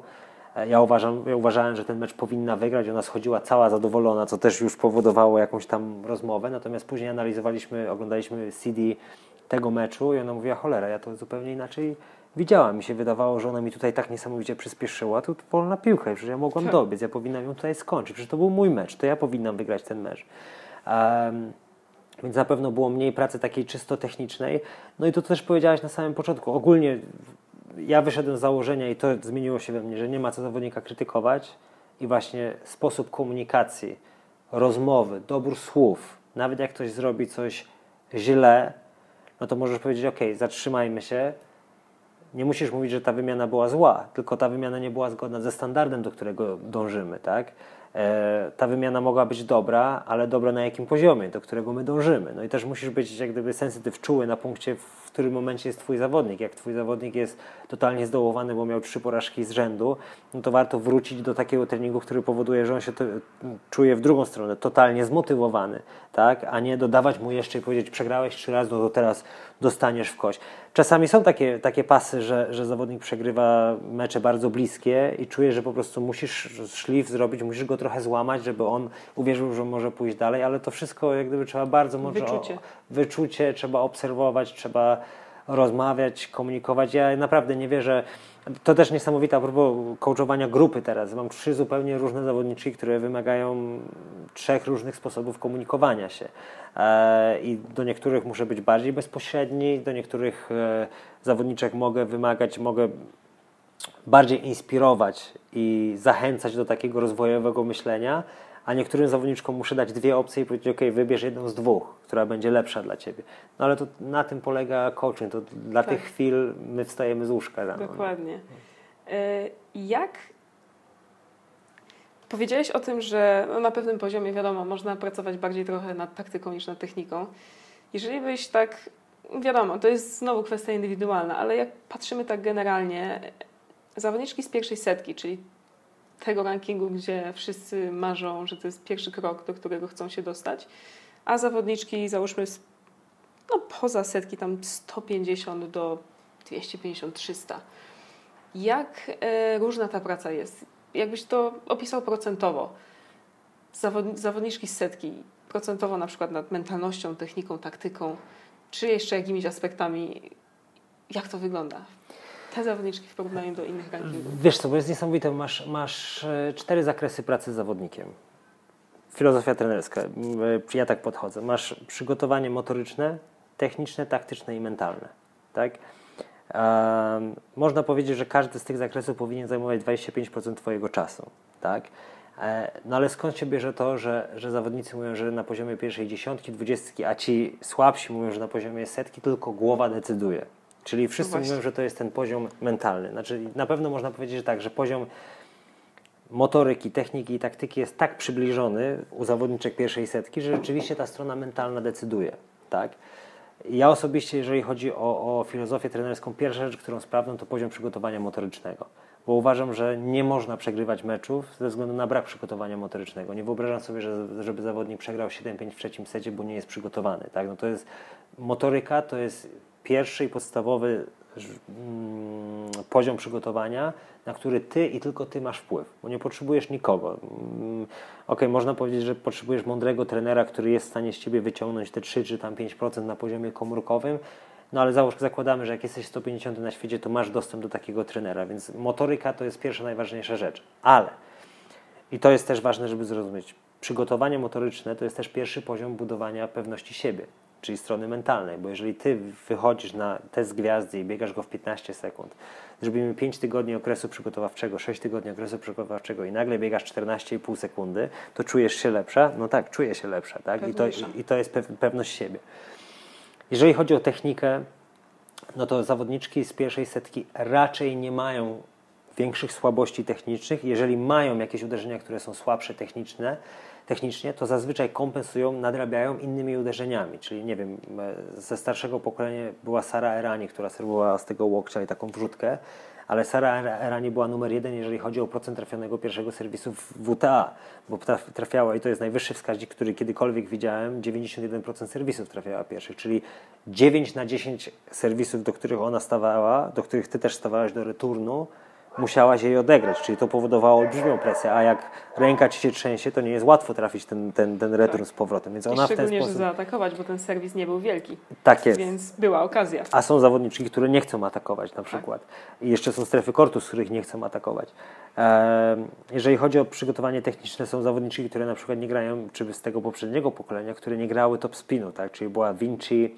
ja, uważam, ja uważałem, że ten mecz powinna wygrać. Ona schodziła cała zadowolona, co też już powodowało jakąś tam rozmowę. Natomiast później analizowaliśmy, oglądaliśmy CD tego meczu i ona mówiła, cholera, ja to zupełnie inaczej widziałam. Mi się wydawało, że ona mi tutaj tak niesamowicie przyspieszyła. Tu wolna piłka, przecież ja mogłam tak. dobiec, ja powinnam ją tutaj skończyć. Przecież to był mój mecz, to ja powinnam wygrać ten mecz. Um, więc na pewno było mniej pracy takiej czysto technicznej. No i to też powiedziałaś na samym początku. Ogólnie ja wyszedłem z założenia i to zmieniło się we mnie, że nie ma co zawodnika krytykować i właśnie sposób komunikacji, rozmowy, dobór słów, nawet jak ktoś zrobi coś źle, no to możesz powiedzieć, ok, zatrzymajmy się, nie musisz mówić, że ta wymiana była zła, tylko ta wymiana nie była zgodna ze standardem, do którego dążymy, tak? E, ta wymiana mogła być dobra, ale dobra na jakim poziomie, do którego my dążymy. No i też musisz być jak gdyby sensytyw, czuły na punkcie, którym momencie jest Twój zawodnik. Jak Twój zawodnik jest totalnie zdołowany, bo miał trzy porażki z rzędu, no to warto wrócić do takiego treningu, który powoduje, że on się to, czuje w drugą stronę, totalnie zmotywowany, tak? a nie dodawać mu jeszcze i powiedzieć, przegrałeś trzy razy, no to teraz dostaniesz w kość. Czasami są takie, takie pasy, że, że zawodnik przegrywa mecze bardzo bliskie i czuje, że po prostu musisz szlif zrobić, musisz go trochę złamać, żeby on uwierzył, że może pójść dalej, ale to wszystko jak gdyby trzeba bardzo mocno... Wyczucie. O, wyczucie, trzeba obserwować, trzeba rozmawiać, komunikować. Ja naprawdę nie wierzę. To też niesamowite a propos coachowania grupy teraz. Mam trzy zupełnie różne zawodniczki, które wymagają trzech różnych sposobów komunikowania się. E, I do niektórych muszę być bardziej bezpośredni, do niektórych e, zawodniczek mogę wymagać, mogę bardziej inspirować i zachęcać do takiego rozwojowego myślenia, a niektórym zawodniczkom muszę dać dwie opcje i powiedzieć, ok, wybierz jedną z dwóch, która będzie lepsza dla Ciebie. No ale to na tym polega coaching, to dla tak. tych chwil my wstajemy z łóżka rano. Dokładnie. E, jak Powiedziałeś o tym, że no na pewnym poziomie, wiadomo, można pracować bardziej trochę nad taktyką niż nad techniką. Jeżeli byś tak, wiadomo, to jest znowu kwestia indywidualna, ale jak patrzymy tak generalnie, zawodniczki z pierwszej setki, czyli tego rankingu, gdzie wszyscy marzą, że to jest pierwszy krok, do którego chcą się dostać, a zawodniczki załóżmy no, poza setki tam 150 do 250-300. Jak e, różna ta praca jest? Jakbyś to opisał procentowo? Zawod, zawodniczki z setki, procentowo na przykład nad mentalnością, techniką, taktyką, czy jeszcze jakimiś aspektami, jak to wygląda te zawodniczki w porównaniu do innych rankingów? Wiesz co, bo jest niesamowite, masz, masz e, cztery zakresy pracy z zawodnikiem. Filozofia trenerska, e, ja tak podchodzę. Masz przygotowanie motoryczne, techniczne, taktyczne i mentalne. Tak? Um, można powiedzieć, że każdy z tych zakresów powinien zajmować 25% Twojego czasu. Tak? E, no ale skąd się bierze to, że, że zawodnicy mówią, że na poziomie pierwszej dziesiątki, dwudziestki, a ci słabsi mówią, że na poziomie setki tylko głowa decyduje. Czyli wszyscy mówią, że to jest ten poziom mentalny. Znaczy, na pewno można powiedzieć, że tak, że poziom motoryki, techniki i taktyki jest tak przybliżony u zawodniczek pierwszej setki, że rzeczywiście ta strona mentalna decyduje. Tak? Ja osobiście, jeżeli chodzi o, o filozofię trenerską, pierwsza rzecz, którą sprawdzam, to poziom przygotowania motorycznego. Bo uważam, że nie można przegrywać meczów ze względu na brak przygotowania motorycznego. Nie wyobrażam sobie, że, żeby zawodnik przegrał 7-5 w trzecim secie, bo nie jest przygotowany. Tak? No to jest motoryka, to jest pierwszy i podstawowy mm, poziom przygotowania, na który ty i tylko ty masz wpływ, bo nie potrzebujesz nikogo. Mm, ok, można powiedzieć, że potrzebujesz mądrego trenera, który jest w stanie z ciebie wyciągnąć te 3 czy tam 5% na poziomie komórkowym, no ale załóż, zakładamy, że jak jesteś 150 na świecie, to masz dostęp do takiego trenera, więc motoryka to jest pierwsza, najważniejsza rzecz. Ale, i to jest też ważne, żeby zrozumieć, przygotowanie motoryczne to jest też pierwszy poziom budowania pewności siebie czyli strony mentalnej, bo jeżeli ty wychodzisz na test gwiazdy i biegasz go w 15 sekund, zrobimy 5 tygodni okresu przygotowawczego, 6 tygodni okresu przygotowawczego i nagle biegasz 14,5 sekundy, to czujesz się lepsza? No tak, czuję się lepsza, tak? I to, I to jest pewność siebie. Jeżeli chodzi o technikę, no to zawodniczki z pierwszej setki raczej nie mają większych słabości technicznych. Jeżeli mają jakieś uderzenia, które są słabsze techniczne, technicznie, to zazwyczaj kompensują, nadrabiają innymi uderzeniami. Czyli nie wiem, e, ze starszego pokolenia była Sara Erani, która serwowała z tego łokcia i taką wrzutkę, ale Sara Erani była numer jeden, jeżeli chodzi o procent trafionego pierwszego serwisu w WTA, bo trafiała i to jest najwyższy wskaźnik, który kiedykolwiek widziałem, 91% serwisów trafiała pierwszych, czyli 9 na 10 serwisów, do których ona stawała, do których ty też stawałeś do returnu, musiałaś jej odegrać, czyli to powodowało olbrzymią presję, a jak ręka ci się trzęsie, to nie jest łatwo trafić ten, ten, ten return tak. z powrotem. Więc ona I w ten sposób... że zaatakować, bo ten serwis nie był wielki. Tak jest. Więc była okazja. A są zawodniczki, które nie chcą atakować na przykład. Tak. I jeszcze są strefy kortu, z których nie chcą atakować. Jeżeli chodzi o przygotowanie techniczne, są zawodniczki, które na przykład nie grają, czy z tego poprzedniego pokolenia, które nie grały top spinu, tak? czyli była Vinci,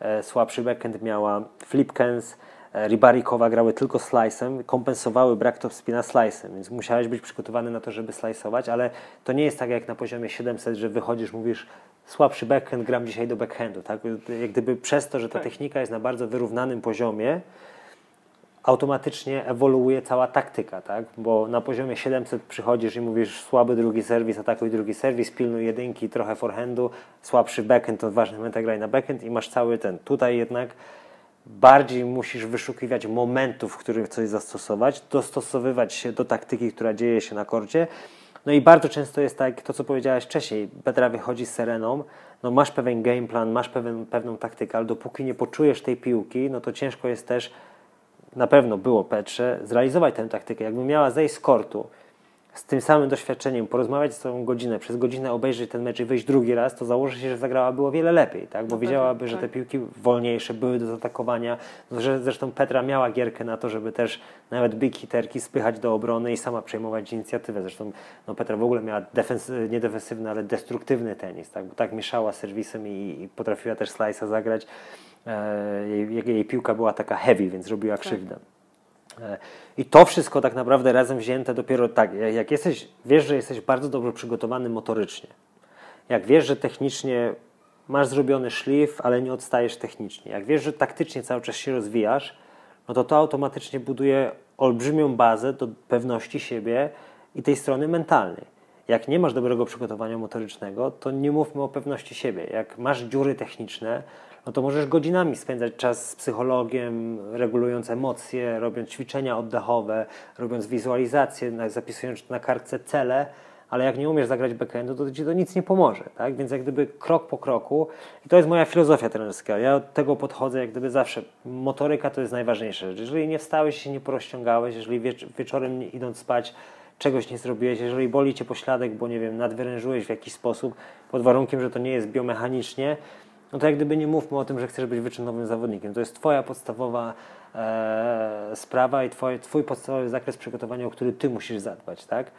e, słabszy backend miała, Flipkens, Ribarikowa grały tylko slice'em, kompensowały brak topspina slice'em, więc musiałeś być przygotowany na to, żeby slice'ować, ale to nie jest tak jak na poziomie 700, że wychodzisz, mówisz słabszy backhand, gram dzisiaj do backhandu, tak? Jak gdyby przez to, że ta tak. technika jest na bardzo wyrównanym poziomie, automatycznie ewoluuje cała taktyka, tak? Bo na poziomie 700 przychodzisz i mówisz słaby drugi serwis, atakuj drugi serwis, pilnuj jedynki, trochę forehandu, słabszy backhand, to w ważnych momentach graj na backhand i masz cały ten. Tutaj jednak bardziej musisz wyszukiwać momentów, w których coś zastosować, dostosowywać się do taktyki, która dzieje się na korcie. No i bardzo często jest tak, to co powiedziałeś wcześniej, Petra wychodzi z Sereną, no masz pewien game plan, masz pewien, pewną taktykę, ale dopóki nie poczujesz tej piłki, no to ciężko jest też, na pewno było Petrze, zrealizować tę taktykę. Jakby miała zejść z kortu, z tym samym doświadczeniem, porozmawiać z tą godzinę, przez godzinę obejrzeć ten mecz i wyjść drugi raz, to założy się, że zagrała było wiele lepiej, tak? bo no wiedziałaby, tak, że te piłki wolniejsze były do zaatakowania, że zresztą Petra miała gierkę na to, żeby też nawet big hiterki spychać do obrony i sama przejmować inicjatywę. Zresztą no, Petra w ogóle miała nie defensywny, ale destruktywny tenis, tak? bo tak mieszała serwisem i, i potrafiła też slice'a zagrać. E, jej, jej, piłka była taka heavy, więc robiła tak. krzywdę. Tak. I to wszystko tak naprawdę razem wzięte dopiero tak, jak jesteś, wiesz, że jesteś bardzo dobrze przygotowany motorycznie, jak wiesz, że technicznie masz zrobiony szlif, ale nie odstajesz technicznie, jak wiesz, że taktycznie cały czas się rozwijasz, no to to automatycznie buduje olbrzymią bazę do pewności siebie i tej strony mentalnej. Jak nie masz dobrego przygotowania motorycznego, to nie mówmy o pewności siebie. Jak masz dziury techniczne, no to możesz godzinami spędzać czas z psychologiem, regulując emocje, robiąc ćwiczenia oddechowe, robiąc wizualizacje, zapisując na kartce cele, ale jak nie umiesz zagrać backendu, to ci to nic nie pomoże, tak? Więc jak gdyby krok po kroku, i to jest moja filozofia trenerska, ja od tego podchodzę jak gdyby zawsze. Motoryka to jest najważniejsza rzecz. Jeżeli nie wstałeś się nie porozciągałeś, jeżeli wieczorem idąc spać czegoś nie zrobiłeś, jeżeli boli cię pośladek, bo nie wiem, nadwyrężyłeś w jakiś sposób, pod warunkiem, że to nie jest biomechanicznie, no to jak gdyby nie mówmy o tym, że chcesz być wyczynowym zawodnikiem. To jest Twoja podstawowa e, sprawa i twoje, Twój podstawowy zakres przygotowania, o który Ty musisz zadbać, tak?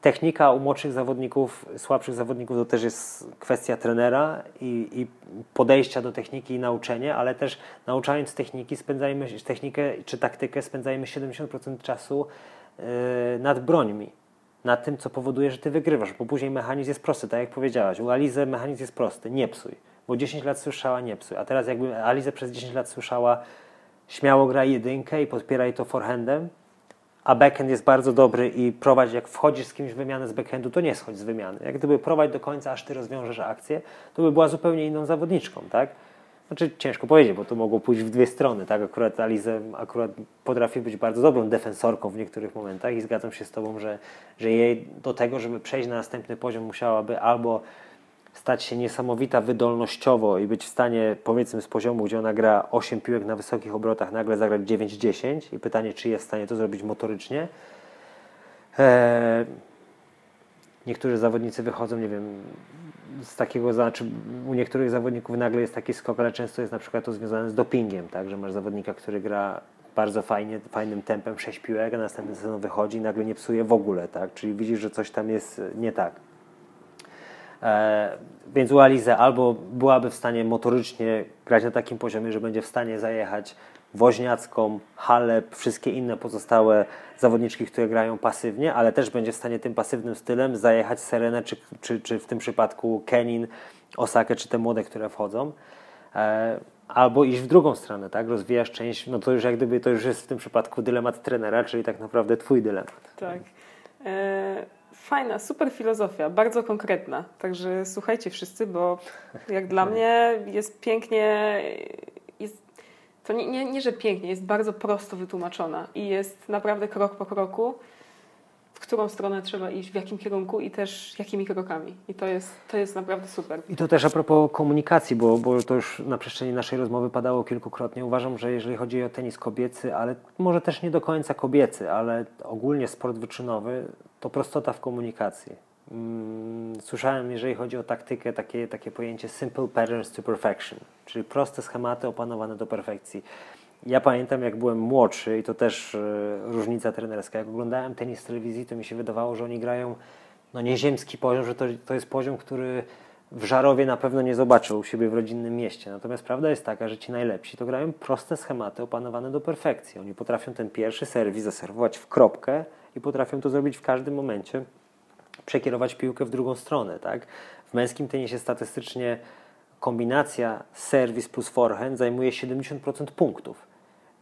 Technika u młodszych zawodników, słabszych zawodników to też jest kwestia trenera i, i podejścia do techniki i nauczenia, ale też nauczając techniki, spędzajmy technikę czy taktykę, spędzajmy 70% czasu yy, nad brońmi nad tym, co powoduje, że ty wygrywasz, bo później mechanizm jest prosty, tak jak powiedziałaś. U Alizy mechanizm jest prosty, nie psuj bo 10 lat słyszała nie psuj. A teraz jakby Alize przez 10 lat słyszała śmiało graj jedynkę i podpieraj to forehandem, a backhand jest bardzo dobry i prowadź, jak wchodzisz z kimś w wymianę z backhandu, to nie schodź z wymiany. Jak gdyby prowadź do końca, aż ty rozwiążesz akcję, to by była zupełnie inną zawodniczką, tak? Znaczy ciężko powiedzieć, bo to mogło pójść w dwie strony, tak? Akurat Alize akurat potrafi być bardzo dobrą defensorką w niektórych momentach i zgadzam się z Tobą, że, że jej do tego, żeby przejść na następny poziom musiałaby albo stać się niesamowita wydolnościowo i być w stanie, powiedzmy z poziomu, gdzie ona gra 8 piłek na wysokich obrotach, nagle zagrać 9-10 i pytanie, czy jest w stanie to zrobić motorycznie. Eee, niektórzy zawodnicy wychodzą, nie wiem, z takiego, znaczy u niektórych zawodników nagle jest taki skok, ale często jest na przykład to związane z dopingiem, tak, że masz zawodnika, który gra bardzo fajnie, fajnym tempem 6 piłek, a następny sezon wychodzi i nagle nie psuje w ogóle, tak, czyli widzisz, że coś tam jest nie tak. E, więc u Alize albo byłaby w stanie motorycznie grać na takim poziomie, że będzie w stanie zajechać Woźniacką, Halep, wszystkie inne pozostałe zawodniczki, które grają pasywnie, ale też będzie w stanie tym pasywnym stylem zajechać Serenę, czy, czy, czy w tym przypadku Kenin, Osakę, czy te młode, które wchodzą. E, albo iść w drugą stronę, tak? Rozwijasz część, no to już jak gdyby to już jest w tym przypadku dylemat trenera, czyli tak naprawdę twój dylemat. Tak. E, fajna, super filozofia, bardzo konkretna. Także słuchajcie wszyscy, bo jak dla mnie jest pięknie, jest, to nie, nie, nie, że pięknie, jest bardzo prosto wytłumaczona i jest naprawdę krok po kroku w którą stronę trzeba iść, w jakim kierunku i też jakimi krokami. I to jest, to jest naprawdę super. I to też a propos komunikacji, bo, bo to już na przestrzeni naszej rozmowy padało kilkukrotnie. Uważam, że jeżeli chodzi o tenis kobiecy, ale może też nie do końca kobiecy, ale ogólnie sport wyczynowy, to prostota w komunikacji. Mm, słyszałem, jeżeli chodzi o taktykę, takie, takie pojęcie simple patterns to perfection, czyli proste schematy opanowane do perfekcji. Ja pamiętam, jak byłem młodszy, i to też e, różnica trenerska, jak oglądałem tenis w telewizji, to mi się wydawało, że oni grają no, nieziemski poziom, że to, to jest poziom, który w Żarowie na pewno nie zobaczył u siebie w rodzinnym mieście. Natomiast prawda jest taka, że ci najlepsi to grają proste schematy opanowane do perfekcji. Oni potrafią ten pierwszy serwis zaserwować w kropkę i potrafią to zrobić w każdym momencie, przekierować piłkę w drugą stronę. Tak? W męskim tenisie statystycznie kombinacja serwis plus forehand zajmuje 70% punktów.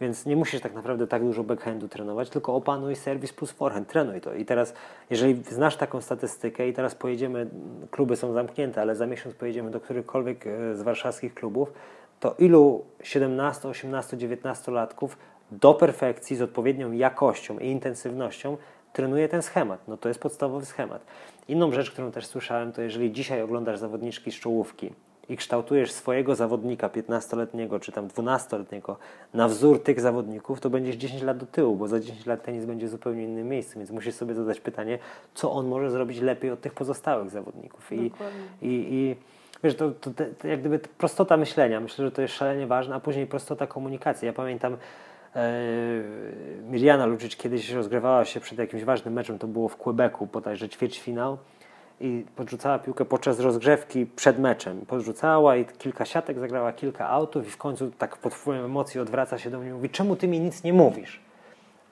Więc nie musisz tak naprawdę tak dużo backhandu trenować, tylko opanuj serwis plus forehand, trenuj to. I teraz, jeżeli znasz taką statystykę i teraz pojedziemy, kluby są zamknięte, ale za miesiąc pojedziemy do którychkolwiek e, z warszawskich klubów, to ilu 17, 18, 19 latków do perfekcji z odpowiednią jakością i intensywnością trenuje ten schemat. No to jest podstawowy schemat. Inną rzecz, którą też słyszałem, to jeżeli dzisiaj oglądasz zawodniczki z czołówki i kształtujesz swojego zawodnika 15-letniego czy tam 12-letniego na wzór tych zawodników, to będziesz 10 lat do tyłu, bo za 10 lat tenis będzie w zupełnie innym miejscu, więc musisz sobie zadać pytanie, co on może zrobić lepiej od tych pozostałych zawodników. I, i, i wiesz, to, to, to, jak gdyby prostota myślenia, myślę, że to jest szalenie ważne, a później prostota komunikacji. Ja pamiętam e, Mirjana Luczyć kiedyś rozgrywała się przed jakimś ważnym meczem, to było w Quebecu, bodajże ćwierćfinał i podrzucała piłkę podczas rozgrzewki przed meczem. Podrzucała i kilka siatek, zagrała kilka autów i w końcu tak pod wpływem emocji odwraca się do mnie i mówi, czemu ty mi nic nie mówisz?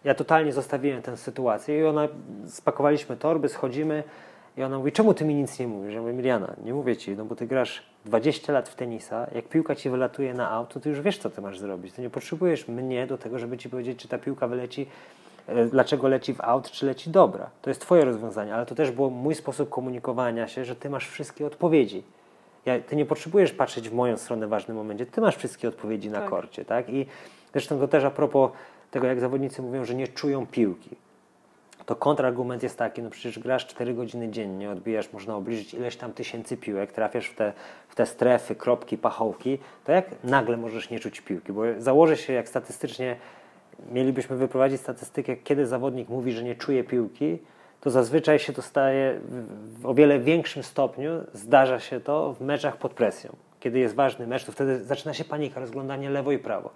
Ja totalnie zostawiłem tę sytuację i ona, spakowaliśmy torby, schodzimy i ona mówi, czemu ty mi nic nie mówisz? Ja mówię, Miriana, nie mówię ci, no bo ty grasz 20 lat w tenisa, jak piłka ci wylatuje na auto, to już wiesz, co ty masz zrobić. Ty nie potrzebujesz mnie do tego, żeby ci powiedzieć, czy ta piłka wyleci dlaczego leci w aut, czy leci dobra. To jest Twoje rozwiązanie, ale to też było mój sposób komunikowania się, że Ty masz wszystkie odpowiedzi. Ja, ty nie potrzebujesz patrzeć w moją stronę w ważnym momencie, Ty masz wszystkie odpowiedzi na tak. korcie. Tak? I zresztą to też a propos tego, jak zawodnicy mówią, że nie czują piłki. To kontrargument jest taki, no przecież grasz 4 godziny dziennie, odbijasz, można obliczyć ileś tam tysięcy piłek, trafiasz w te, w te strefy, kropki, pachołki, to jak nagle możesz nie czuć piłki? Bo założę się, jak statystycznie mielibyśmy wyprowadzić statystykę, kiedy zawodnik mówi, że nie czuje piłki, to zazwyczaj się to staje w o wiele większym stopniu, zdarza się to w meczach pod presją. Kiedy jest ważny mecz, to wtedy zaczyna się panika, rozglądanie lewo i prawo.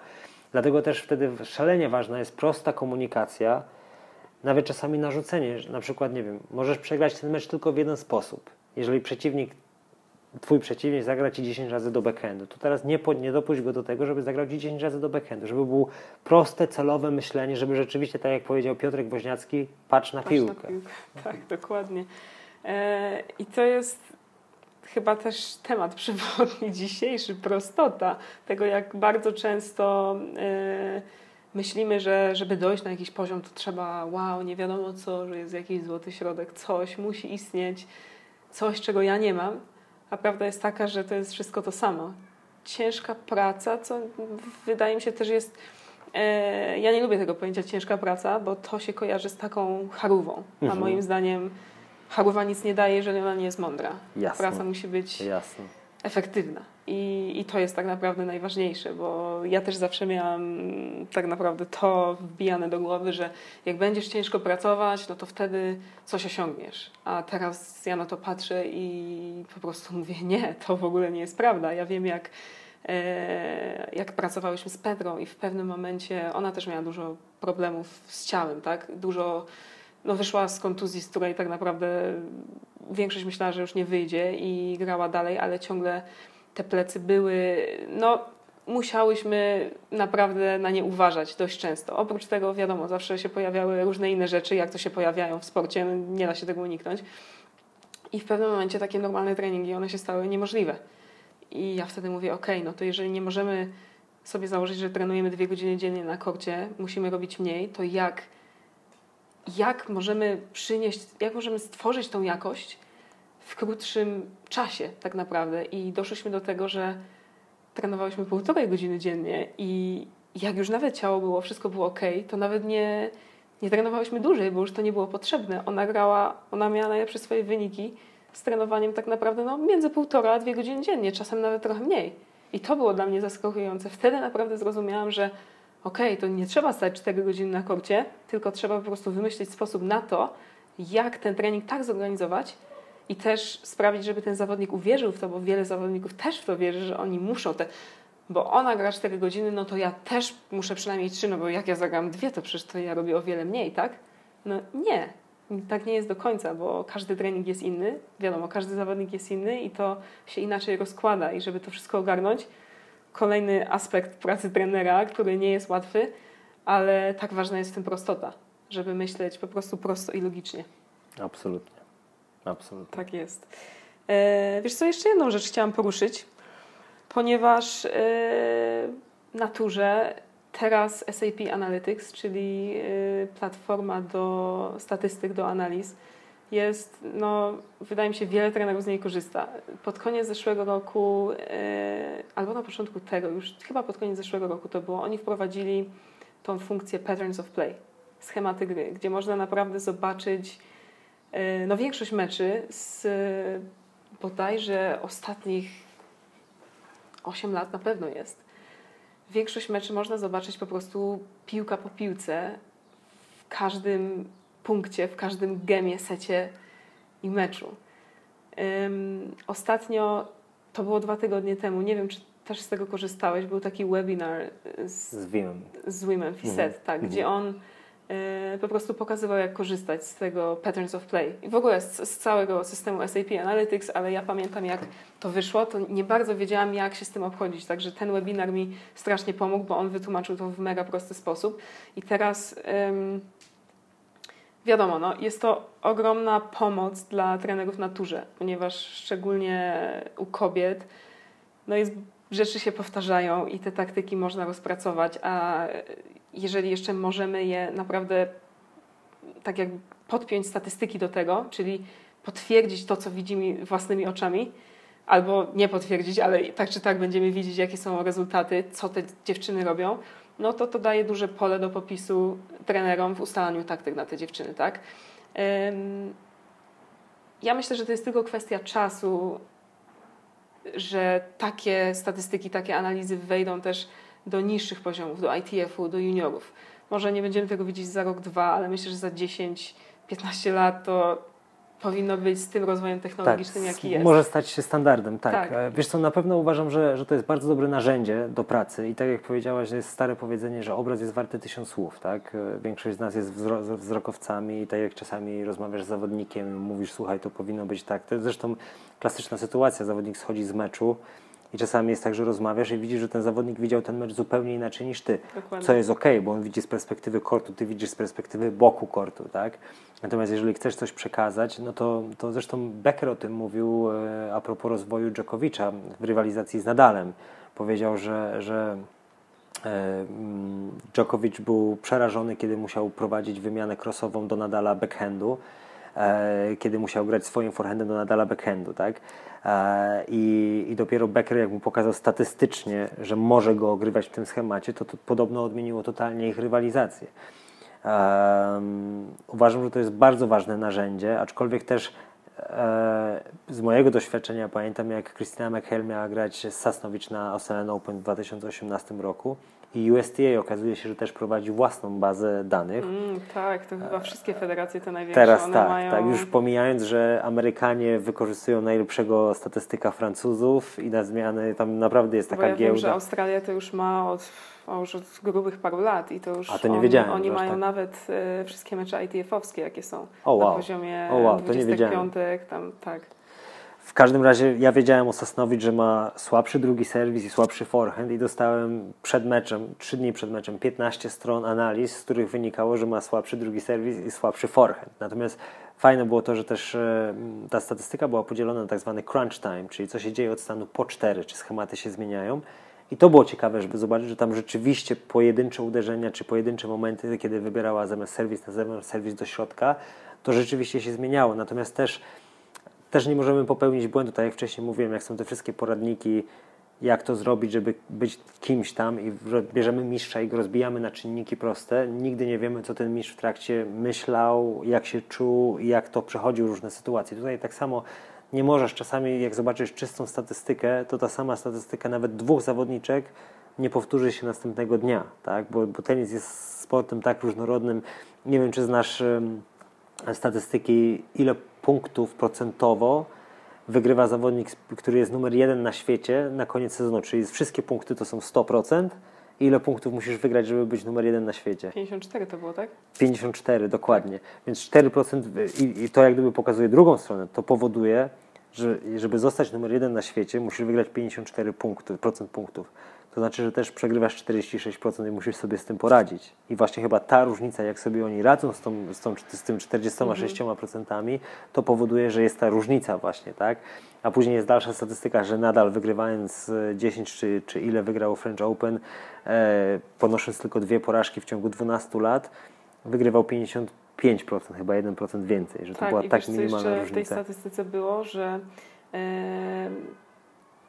Dlatego też wtedy szalenie ważna jest prosta komunikacja, nawet czasami narzucenie, na przykład, nie wiem, możesz przegrać ten mecz tylko w jeden sposób. Jeżeli przeciwnik twój przeciwnik zagra ci 10 razy do backhandu, to teraz nie, nie dopuść go do tego, żeby zagrał ci 10 razy do backhandu, żeby było proste, celowe myślenie, żeby rzeczywiście, tak jak powiedział Piotrek Woźniacki, patrz na patrz piłkę. Na piłkę. Tak, dokładnie. E, I to jest chyba też temat przewodni dzisiejszy, prostota tego, jak bardzo często e, myślimy, że żeby dojść na jakiś poziom, to trzeba wow, nie wiadomo co, że jest jakiś złoty środek, coś musi istnieć, coś, czego ja nie mam. A prawda jest taka, że to jest wszystko to samo. Ciężka praca, co wydaje mi się też jest. E, ja nie lubię tego pojęcia ciężka praca, bo to się kojarzy z taką charówą. Mhm. A moim zdaniem charówa nic nie daje, jeżeli ona nie jest mądra. Jasne. Praca musi być Jasne. efektywna. I, I to jest tak naprawdę najważniejsze, bo ja też zawsze miałam tak naprawdę to wbijane do głowy, że jak będziesz ciężko pracować, no to wtedy coś osiągniesz. A teraz ja na to patrzę i po prostu mówię, nie, to w ogóle nie jest prawda. Ja wiem, jak, e, jak pracowałyśmy z Pedrą i w pewnym momencie ona też miała dużo problemów z ciałem, tak? Dużo no wyszła z kontuzji, z której tak naprawdę większość myślała, że już nie wyjdzie i grała dalej, ale ciągle te plecy były, no musiałyśmy naprawdę na nie uważać dość często. Oprócz tego, wiadomo, zawsze się pojawiały różne inne rzeczy, jak to się pojawiają w sporcie, no, nie da się tego uniknąć. I w pewnym momencie takie normalne treningi, one się stały niemożliwe. I ja wtedy mówię, ok, no to jeżeli nie możemy sobie założyć, że trenujemy dwie godziny dziennie na korcie, musimy robić mniej, to jak, jak możemy przynieść, jak możemy stworzyć tą jakość w krótszym czasie tak naprawdę. I doszliśmy do tego, że trenowałyśmy półtorej godziny dziennie i jak już nawet ciało było, wszystko było ok, to nawet nie, nie trenowałyśmy dłużej, bo już to nie było potrzebne. Ona grała, ona miała najlepsze swoje wyniki z trenowaniem tak naprawdę no, między półtora a dwie godziny dziennie, czasem nawet trochę mniej. I to było dla mnie zaskakujące. Wtedy naprawdę zrozumiałam, że okej, okay, to nie trzeba stać 4 godziny na korcie, tylko trzeba po prostu wymyślić sposób na to, jak ten trening tak zorganizować i też sprawić, żeby ten zawodnik uwierzył w to, bo wiele zawodników też w to wierzy, że oni muszą te bo ona gra 4 godziny, no to ja też muszę przynajmniej 3, no bo jak ja zagram dwie, to przecież to ja robię o wiele mniej, tak? No nie, tak nie jest do końca, bo każdy trening jest inny, wiadomo, każdy zawodnik jest inny i to się inaczej rozkłada i żeby to wszystko ogarnąć, kolejny aspekt pracy trenera, który nie jest łatwy, ale tak ważna jest w tym prostota, żeby myśleć po prostu prosto i logicznie. Absolutnie. Absolutnie. Tak jest. E, wiesz co, jeszcze jedną rzecz chciałam poruszyć, ponieważ e, naturze teraz SAP Analytics, czyli y, platforma do statystyk, do analiz, jest, no, wydaje mi się, wiele trenerów z niej korzysta. Pod koniec zeszłego roku, albo na początku tego, już chyba pod koniec zeszłego roku to było, oni wprowadzili tą funkcję Patterns of Play, schematy gry, gdzie można naprawdę zobaczyć no, większość meczy z bodajże ostatnich 8 lat na pewno jest większość meczy można zobaczyć po prostu piłka po piłce w każdym punkcie, w każdym gemie, secie i meczu. Um, ostatnio, to było dwa tygodnie temu, nie wiem, czy też z tego korzystałeś, był taki webinar z, z Wimem. Z Wimem Fiset, mhm. tak, gdzie mhm. on po prostu pokazywał, jak korzystać z tego Patterns of Play. I w ogóle z, z, całego systemu SAP Analytics, ale ja pamiętam, jak to wyszło, to nie bardzo wiedziałam, jak się z tym obchodzić. Także ten webinar mi strasznie pomógł, bo on wytłumaczył to w mega prosty sposób. I teraz ym, wiadomo, no, jest to ogromna pomoc dla trenerów w naturze, ponieważ szczególnie u kobiet no jest rzeczy się powtarzają i te taktyki można rozpracować, a jeżeli jeszcze możemy je naprawdę tak jak podpiąć statystyki do tego, czyli potwierdzić to, co widzimy własnymi oczami, albo nie potwierdzić, ale tak czy tak będziemy widzieć, jakie są rezultaty, co te dziewczyny robią, no to to daje duże pole do popisu trenerom w ustalaniu taktyk na te dziewczyny, tak? Ja myślę, że to jest tylko kwestia czasu, że takie statystyki, takie analizy wejdą też do niższych poziomów, do ITF-u, do juniorów. Może nie będziemy tego widzieć za rok, dwa, ale myślę, że za 10-15 lat to powinno być z tym rozwojem technologicznym, tak, jaki jest. Może stać się standardem, tak. tak. E, wiesz co, na pewno uważam, że, że to jest bardzo dobre narzędzie do pracy i tak jak powiedziałaś, jest stare powiedzenie, że obraz jest warty tysiąc słów, tak? E, większość z nas jest wzro wzrokowcami i tak jak czasami rozmawiasz z zawodnikiem, mówisz, słuchaj, to powinno być tak. To jest zresztą klasyczna sytuacja, zawodnik schodzi z meczu, i czasami jest tak, że rozmawiasz i widzisz, że ten zawodnik widział ten mecz zupełnie inaczej niż ty. Dokładnie. Co jest ok, bo on widzi z perspektywy kortu, ty widzisz z perspektywy boku kortu, tak? Natomiast jeżeli chcesz coś przekazać, no to, to zresztą Becker o tym mówił e, a propos rozwoju Dżokowicza w rywalizacji z Nadalem. Powiedział, że, że e, mm, Djokovic był przerażony, kiedy musiał prowadzić wymianę crossową do Nadala backhandu, kiedy musiał grać swoim forehandem do Nadala backhandu, tak? E, I, I dopiero Becker, jak mu pokazał statystycznie, że może go ogrywać w tym schemacie, to, to podobno odmieniło totalnie ich rywalizację. Um, uważam, że to jest bardzo ważne narzędzie, aczkolwiek też e, z mojego doświadczenia pamiętam, jak Krystyna McHale miała grać z Sasnowicz na Australian Open w 2018 roku. I USTA okazuje się, że też prowadzi własną bazę danych. Mm, tak, to chyba wszystkie federacje te największe. Teraz one tak, mają... tak, już pomijając, że Amerykanie wykorzystują najlepszego statystyka Francuzów i na zmiany tam naprawdę jest Bo taka ja giełda. wiem, że Australia to już ma od, o, już od grubych paru lat i to już A to nie oni, wiedziałem, mają tak. nawet e, wszystkie mecze ITF-owskie, jakie są O, na wow. poziomie O, wow, to nie 25, tam tak. W każdym razie ja wiedziałem o Sosnowicz, że ma słabszy drugi serwis i słabszy forehand i dostałem przed meczem, trzy dni przed meczem, 15 stron analiz, z których wynikało, że ma słabszy drugi serwis i słabszy forehand. Natomiast fajne było to, że też e, ta statystyka była podzielona na tak zwany crunch time, czyli co się dzieje od stanu po 4, czy schematy się zmieniają. I to było ciekawe, żeby zobaczyć, że tam rzeczywiście pojedyncze uderzenia, czy pojedyncze momenty, kiedy wybierała zamiast serwis na zewnątrz, serwis do środka, to rzeczywiście się zmieniało. Natomiast też też nie możemy popełnić błędu, tak jak wcześniej mówiłem, jak są te wszystkie poradniki, jak to zrobić, żeby być kimś tam i bierzemy mistrza i go rozbijamy na czynniki proste. Nigdy nie wiemy, co ten mistrz w trakcie myślał, jak się czuł jak to przechodził różne sytuacje. Tutaj tak samo nie możesz czasami, jak zobaczysz czystą statystykę, to ta sama statystyka nawet dwóch zawodniczek nie powtórzy się następnego dnia, tak? bo, bo tenis jest sportem tak różnorodnym. Nie wiem, czy znasz um, statystyki, ile punktów procentowo wygrywa zawodnik, który jest numer jeden na świecie na koniec sezonu, czyli wszystkie punkty to są 100%. Ile punktów musisz wygrać, żeby być numer jeden na świecie? 54 to było, tak? 54, dokładnie. Więc 4% i, i to jak gdyby pokazuje drugą stronę. To powoduje, że żeby zostać numer jeden na świecie, musisz wygrać 54 punkty, procent punktów. To znaczy, że też przegrywasz 46% i musisz sobie z tym poradzić. I właśnie chyba ta różnica, jak sobie oni radzą z, tą, z, tą, z tym 46%, to powoduje, że jest ta różnica właśnie, tak? A później jest dalsza statystyka, że nadal wygrywając 10 czy, czy ile wygrał French Open, e, ponosząc tylko dwie porażki w ciągu 12 lat, wygrywał 50 5%, chyba 1% więcej, że to tak, była i tak wiesz, co minimalna jeszcze różnica. w tej statystyce było, że yy,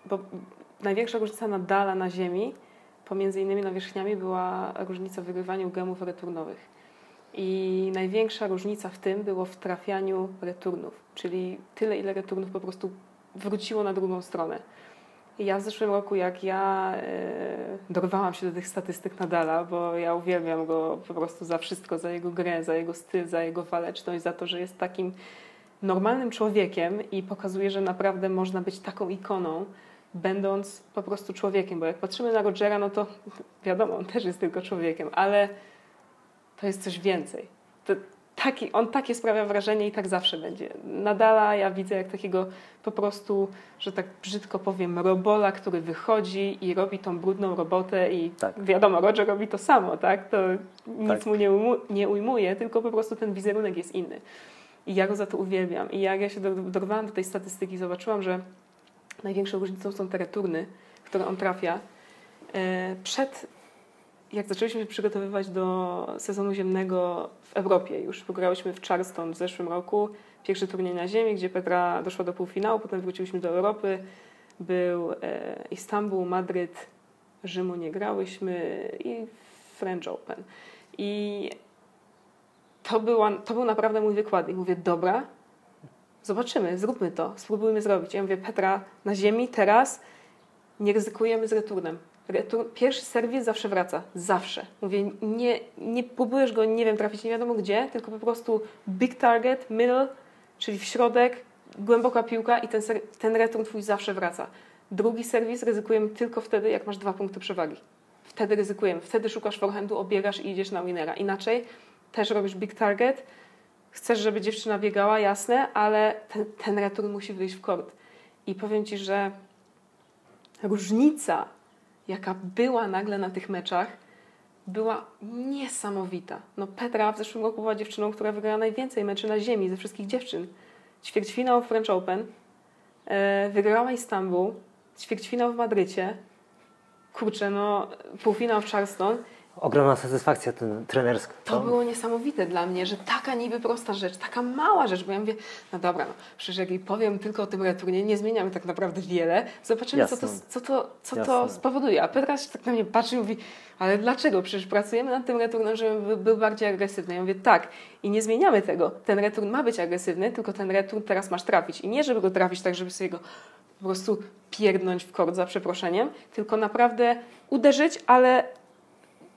bo największa różnica Nadala na ziemi pomiędzy innymi nawierzchniami była różnica w wygrywaniu gemów returnowych. I największa różnica w tym było w trafianiu returnów, czyli tyle, ile returnów po prostu wróciło na drugą stronę. I ja w zeszłym roku, jak ja e, dorwałam się do tych statystyk Nadala, bo ja uwielbiam go po prostu za wszystko, za jego grę, za jego styl, za jego waleczność, za to, że jest takim normalnym człowiekiem i pokazuje, że naprawdę można być taką ikoną, będąc po prostu człowiekiem. Bo jak patrzymy na Rogera, no to wiadomo, on też jest tylko człowiekiem, ale to jest coś więcej. To taki, on takie sprawia wrażenie i tak zawsze będzie. Nadala ja widzę jak takiego po prostu, że tak brzydko powiem, robola, który wychodzi i robi tą brudną robotę i Tak. wiadomo, Roger robi to samo, tak? To nic Tak. mu nie, umu, nie ujmuje, tylko po prostu ten wizerunek jest inny. I ja go za to uwielbiam. I jak ja się do- dorwałam do tej statystyki, zobaczyłam, że największą różnicą są te returny, które on trafia. E, Przed, jak zaczęliśmy się przygotowywać do sezonu ziemnego w Europie, już pograłyśmy w Charleston w zeszłym roku, pierwszy turniej na ziemi, gdzie Petra doszła do półfinału, potem wróciliśmy do Europy, był e, Istanbul, Madryt, Rzymu nie grałyśmy i French Open. I to, była, to był naprawdę mój wykładnik. Mówię, dobra, zobaczymy, zróbmy to, spróbujmy zrobić. Ja mówię, Petra, na ziemi teraz nie ryzykujemy z returnem. Retur, pierwszy serwis zawsze wraca, zawsze. Mówię, nie, nie próbujesz go, nie wiem, trafić nie wiadomo gdzie, tylko po prostu big target, middle, czyli w środek, głęboka piłka i ten, ser, ten return twój zawsze wraca. Drugi serwis ryzykujemy tylko wtedy, jak masz dwa punkty przewagi. Wtedy ryzykujemy, wtedy szukasz forehandu, obiegasz i idziesz na winera. Inaczej też robisz big target, chcesz, żeby dziewczyna biegała, jasne, ale ten, ten return musi wyjść w kort. I powiem Ci, że różnica, jaka była nagle na tych meczach, była niesamowita. No Petra w zeszłym roku była dziewczyną, która wygrała najwięcej meczy na ziemi ze wszystkich dziewczyn. Ćwierćfinał w French Open, e, wygrała Istanbul, ćwierćfinał w Madrycie, kurczę, no półfinał w Charleston Ogromna satysfakcja ten, trenerska. to było niesamowite dla mnie, że taka niby prosta rzecz, taka mała rzecz, bo ja mówię, no dobra, no, przecież jej powiem tylko o tym returnie, nie zmieniamy tak naprawdę wiele, zobaczymy, co to, Jasne. co to, co to Jasne. spowoduje. A Petra się tak na mnie patrzy i mówi, ale dlaczego? Przecież pracujemy nad tym returnem, żeby by- był bardziej agresywny. Ja mówię, tak, i nie zmieniamy tego. Ten return ma być agresywny, tylko ten return teraz masz trafić. I nie, żeby go trafić tak, żeby sobie go po prostu pierdnąć w kord za przeproszeniem, tylko naprawdę uderzyć, ale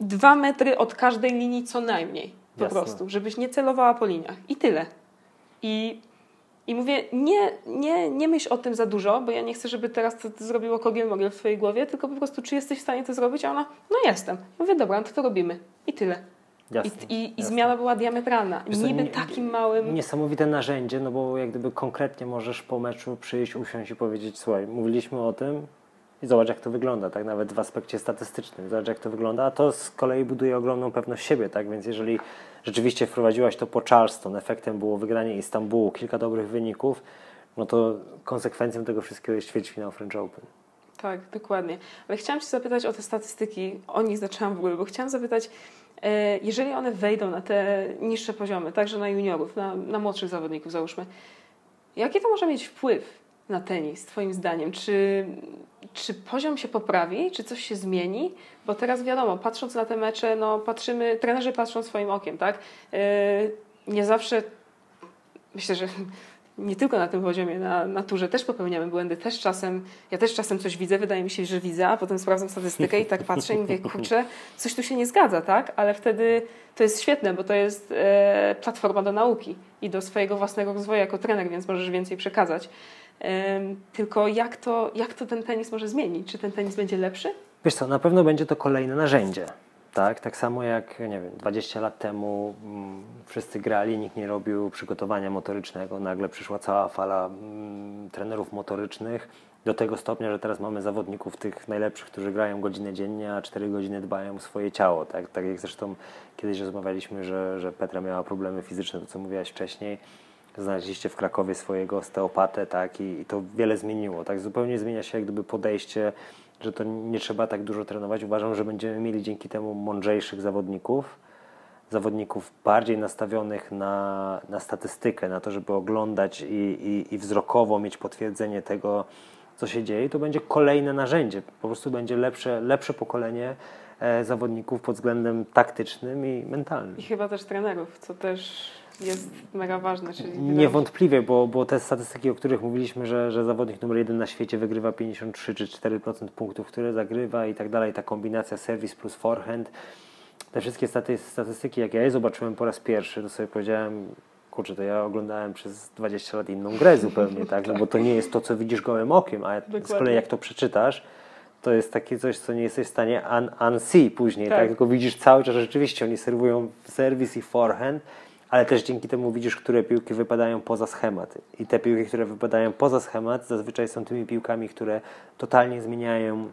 dwa metry od każdej linii co najmniej. Po Jasne. prostu, żebyś nie celowała po liniach. I tyle. I, i mówię, nie, nie, nie myśl o tym za dużo, bo ja nie chcę, żeby teraz to, to zrobiło kogiel mogiel w twojej głowie, tylko po prostu, czy jesteś w stanie to zrobić? A ona, no jestem. Mówię, dobra, no to to robimy. I tyle. Jasne, I, i, i zmiana była diametralna. Wiesz Niby nie- takim małym... Niesamowite narzędzie, no bo jak gdyby konkretnie możesz po meczu przyjść, usiąść i powiedzieć, słuchaj, mówiliśmy o tym i zobacz jak to wygląda, tak nawet w aspekcie statystycznym, zobacz jak to wygląda, a to z kolei buduje ogromną pewność siebie, tak, więc jeżeli rzeczywiście wprowadziłaś to po Charleston, efektem było wygranie Istambułu, kilka dobrych wyników, no to konsekwencją tego wszystkiego jest ćwierćfinał French Open. Tak, dokładnie. Ale chciałam Cię zapytać o te statystyki, o nich zaczęłam w ogóle, bo chciałam zapytać, e, jeżeli one wejdą na te niższe poziomy, także na juniorów, na, na młodszych zawodników załóżmy, jaki to może mieć wpływ na tenis, Twoim zdaniem? Czy, czy poziom się poprawi, czy coś się zmieni? Bo teraz wiadomo, patrząc na te mecze, no patrzymy, trenerzy patrzą swoim okiem, tak? E, nie zawsze, myślę, że nie tylko na tym poziomie, na naturze też popełniamy błędy, też czasem, ja też czasem coś widzę, wydaje mi się, że widzę, a potem sprawdzam statystykę i tak patrzę i mówię, kurczę, coś tu się nie zgadza, tak? Ale wtedy to jest świetne, bo to jest e, platforma do nauki i do swojego własnego rozwoju jako trener, więc możesz więcej przekazać. Tylko jak to, jak to ten tenis może zmienić? Czy ten tenis będzie lepszy? Wiesz co, na pewno będzie to kolejne narzędzie. Tak, tak samo jak, nie wiem, 20 lat temu mm, wszyscy grali, nikt nie robił przygotowania motorycznego. Nagle przyszła cała fala mm, trenerów motorycznych do tego stopnia, że teraz mamy zawodników tych najlepszych, którzy grają godzinę dziennie, a 4 godziny dbają o swoje ciało. Tak, tak jak zresztą kiedyś rozmawialiśmy, że, że Petra miała problemy fizyczne, to co mówiłaś wcześniej. Znaleźliście w Krakowie swojego osteopatę, tak, i, i to wiele zmieniło. Tak, zupełnie zmienia się jak gdyby podejście że to nie trzeba tak dużo trenować. Uważam, że będziemy mieli dzięki temu mądrzejszych zawodników, zawodników bardziej nastawionych na, na statystykę, na to, żeby oglądać i, i, i wzrokowo mieć potwierdzenie tego, co się dzieje. To będzie kolejne narzędzie. Po prostu będzie lepsze, lepsze pokolenie e, zawodników pod względem taktycznym i mentalnym. I chyba też trenerów, co też jest mega ważne. Czyli Niewątpliwie, bo, bo te statystyki, o których mówiliśmy, że, że zawodnik numer jeden na świecie wygrywa 53 czy 4% punktów, które zagrywa i tak dalej, ta kombinacja serwis plus forehand, te wszystkie staty, statystyki, jak ja je zobaczyłem po raz pierwszy, to sobie powiedziałem, kurczę, to ja oglądałem przez 20 lat inną grę zupełnie, tak, no bo to nie jest to, co widzisz gołym okiem, a z Dokładnie. kolei jak to przeczytasz, to jest takie coś, co nie jesteś w stanie un, unsee później, tak. Tak. tylko widzisz cały czas, że rzeczywiście oni serwują serwis i forehand, ale też dzięki temu widzisz, które piłki wypadają poza schemat. I te piłki, które wypadają poza schemat, zazwyczaj są tymi piłkami, które totalnie zmieniają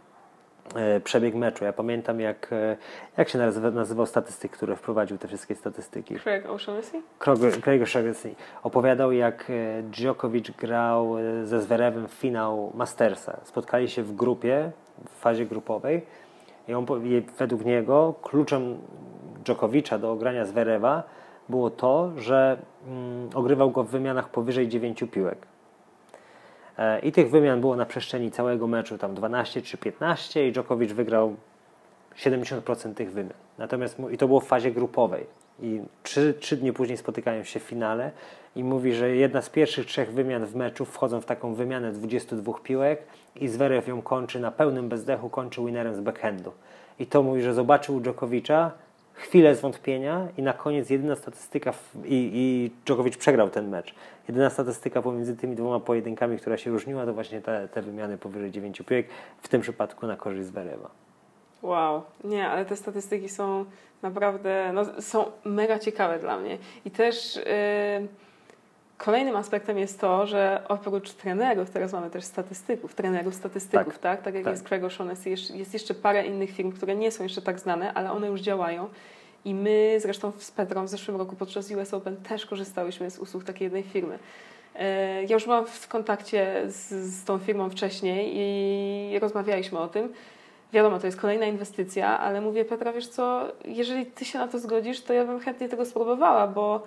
e, przebieg meczu. Ja pamiętam, jak, e, jak się nazywa, nazywał statystyk, który wprowadził te wszystkie statystyki. Craig O'Shaughnessy? Craig- O'Shaughnessy opowiadał, jak e, Djokovic grał ze Zverevem w finał Mastersa. Spotkali się w grupie, w fazie grupowej i on, według niego kluczem Djokovicza do ogrania Zverewa było to, że mm, ogrywał go w wymianach powyżej 9 piłek. E, I tych wymian było na przestrzeni całego meczu tam 12 czy 15 i Djokovic wygrał 70% tych wymian. Natomiast i to było w fazie grupowej. I trzy, trzy dni później spotykają się w finale i mówi, że jedna z pierwszych trzech wymian w meczu wchodzą w taką wymianę 22 piłek i Zverev ją kończy na pełnym bezdechu, kończy winnerem z backhandu. I to mówi, że zobaczył Djokovicza, chwilę zwątpienia i na koniec jedyna statystyka w, i, i przegrał ten mecz. Jedyna statystyka pomiędzy tymi dwoma pojedynkami, która się różniła, to właśnie te, te wymiany powyżej 9 piłek, w tym przypadku na korzyść Zverewa. Wow, nie, ale te statystyki są naprawdę, no, są mega ciekawe dla mnie. I też yy, kolejnym aspektem jest to, że oprócz trenerów, teraz mamy też statystyków, trenerów statystyków, Tak. tak? Tak, jak Tak. jest Craig O'Shaughnessy, jest, jest jeszcze parę innych firm, które nie są jeszcze tak znane, ale one już działają. I my zresztą z Petrą w zeszłym roku podczas US Open też korzystałyśmy z usług takiej jednej firmy. E, Ja już byłam w kontakcie z, z tą firmą wcześniej i rozmawialiśmy o tym. Wiadomo, to jest kolejna inwestycja, ale mówię, Petra, wiesz co, jeżeli ty się na to zgodzisz, to ja bym chętnie tego spróbowała, bo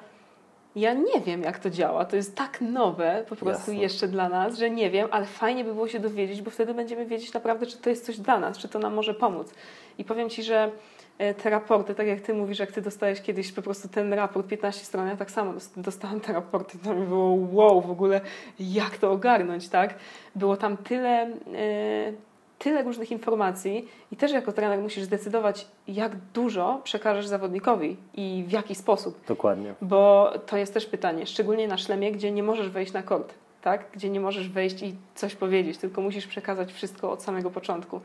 ja nie wiem, jak to działa. To jest tak nowe po prostu Jasne. jeszcze dla nas, że nie wiem, ale fajnie by było się dowiedzieć, bo wtedy będziemy wiedzieć naprawdę, czy to jest coś dla nas, czy to nam może pomóc. I powiem Ci, że e, te raporty, tak jak Ty mówisz, jak Ty dostałeś kiedyś po prostu ten raport 15 stron, ja tak samo dost- dostałam te raporty to mi było wow, w ogóle jak to ogarnąć, tak? Było tam tyle, e, tyle różnych informacji i też jako trener musisz zdecydować, jak dużo przekażesz zawodnikowi i w jaki sposób. Dokładnie. Bo to jest też pytanie, szczególnie na szlemie, gdzie nie możesz wejść na kort, tak? Gdzie nie możesz wejść i coś powiedzieć, tylko musisz przekazać wszystko od samego początku.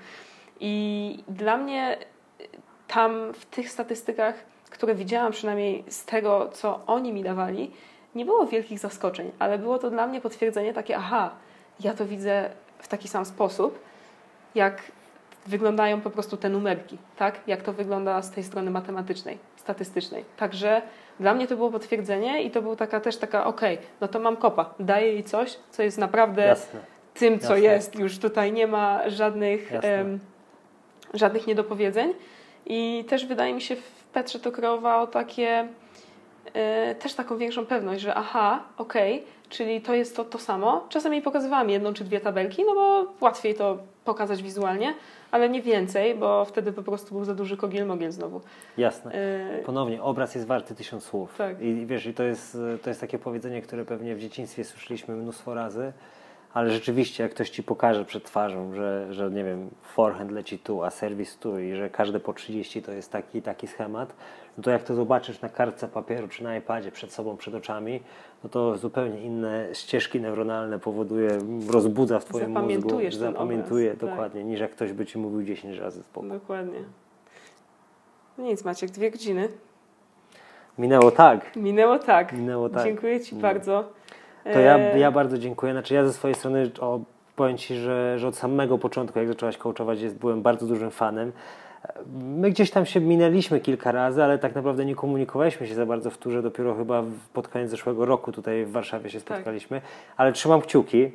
I dla mnie tam w tych statystykach, które widziałam przynajmniej z tego, co oni mi dawali, nie było wielkich zaskoczeń, ale było to dla mnie potwierdzenie takie, aha, ja to widzę w taki sam sposób, jak wyglądają po prostu te numerki, tak? Jak to wygląda z tej strony matematycznej, statystycznej. Także dla mnie to było potwierdzenie i to był taka też taka, okej, okay, no to mam kopa, daję jej coś, co jest naprawdę Jasne. tym, co Jasne. jest. Już tutaj nie ma żadnych, żadnych niedopowiedzeń. I też wydaje mi się w Petrze to kreowało takie yy, też taką większą pewność, że aha, okej, okay, czyli to jest to, to samo. Czasami pokazywałam jedną czy dwie tabelki, no bo łatwiej to pokazać wizualnie, ale nie więcej, bo wtedy po prostu był za duży kogiel-mogiel znowu. Jasne. Yy... Ponownie, obraz jest warty tysiąc słów. Tak. I wiesz, i to jest, to jest takie powiedzenie, które pewnie w dzieciństwie słyszeliśmy mnóstwo razy, ale rzeczywiście jak ktoś Ci pokaże przed twarzą, że, że nie wiem, forehand leci tu, a serwis tu i że każde po 30 to jest taki taki schemat, no to jak to zobaczysz na kartce papieru czy na iPadzie przed sobą, przed oczami, no to zupełnie inne ścieżki neuronalne powoduje, rozbudza w Twoim mózgu, zapamiętuje obraz, tak. dokładnie, tak. niż jak ktoś by Ci mówił 10 razy spokojnie. Dokładnie. No nic Maciek, dwie godziny. Minęło tak. Minęło tak. Minęło tak. Dziękuję Ci no. bardzo. To ja, e, ja bardzo dziękuję. Znaczy ja ze swojej strony o, powiem Ci, że, że od samego początku, jak zaczęłaś coachować, jest, byłem bardzo dużym fanem. My gdzieś tam się minęliśmy kilka razy, ale tak naprawdę nie komunikowaliśmy się za bardzo w turze. Dopiero chyba pod koniec zeszłego roku tutaj w Warszawie się tak. spotkaliśmy. Tak. Ale trzymam kciuki.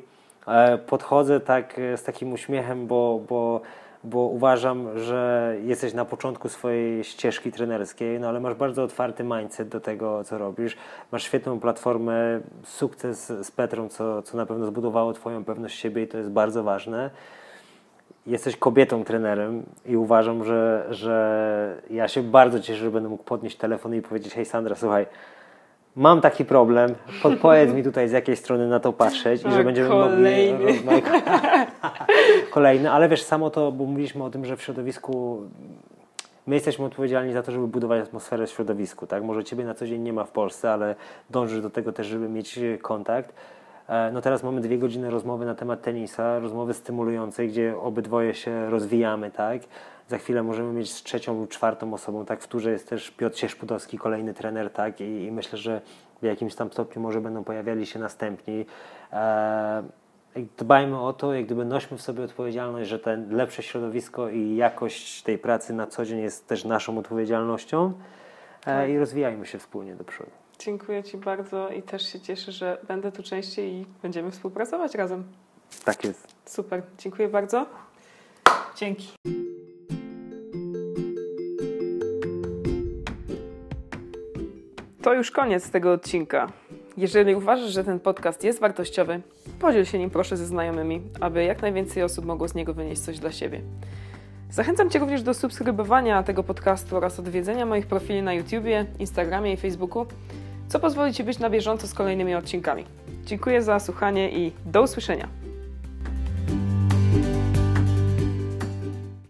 E, podchodzę tak z takim uśmiechem, bo, bo bo uważam, że jesteś na początku swojej ścieżki trenerskiej, no ale masz bardzo otwarty mindset do tego, co robisz. Masz świetną platformę, sukces z Petrą, co, co na pewno zbudowało Twoją pewność siebie i to jest bardzo ważne. Jesteś kobietą trenerem i uważam, że, że ja się bardzo cieszę, że będę mógł podnieść telefon i powiedzieć: Hej Sandra, słuchaj, mam taki problem, podpowiedz mi tutaj z jakiej strony na to patrzeć i że tak, będziemy kolejny. mogli rozmawiać. Kolejny, ale wiesz, samo to, bo mówiliśmy o tym, że w środowisku my jesteśmy odpowiedzialni za to, żeby budować atmosferę w środowisku, tak? Może Ciebie na co dzień nie ma w Polsce, ale dążysz do tego też, żeby mieć kontakt. E, no teraz mamy dwie godziny rozmowy na temat tenisa, rozmowy stymulującej, gdzie obydwoje się rozwijamy, tak? Za chwilę możemy mieć z trzecią lub czwartą osobą, tak? W turze jest też Piotr Sierzpudowski, kolejny trener, tak? I, I, myślę, że w jakimś tam stopniu może będą pojawiali się następni. E, dbajmy o to, jak gdyby nośmy w sobie odpowiedzialność, że to lepsze środowisko i jakość tej pracy na co dzień jest też naszą odpowiedzialnością e, tak. i rozwijajmy się wspólnie do przodu. Dziękuję Ci bardzo i też się cieszę, że będę tu częściej i będziemy współpracować razem. Tak jest. Super, dziękuję bardzo. Dzięki. To już koniec tego odcinka. Jeżeli uważasz, że ten podcast jest wartościowy, podziel się nim proszę ze znajomymi, aby jak najwięcej osób mogło z niego wynieść coś dla siebie. Zachęcam Cię również do subskrybowania tego podcastu oraz odwiedzenia moich profili na YouTubie, Instagramie i Facebooku, co pozwoli Ci być na bieżąco z kolejnymi odcinkami. Dziękuję za słuchanie i do usłyszenia.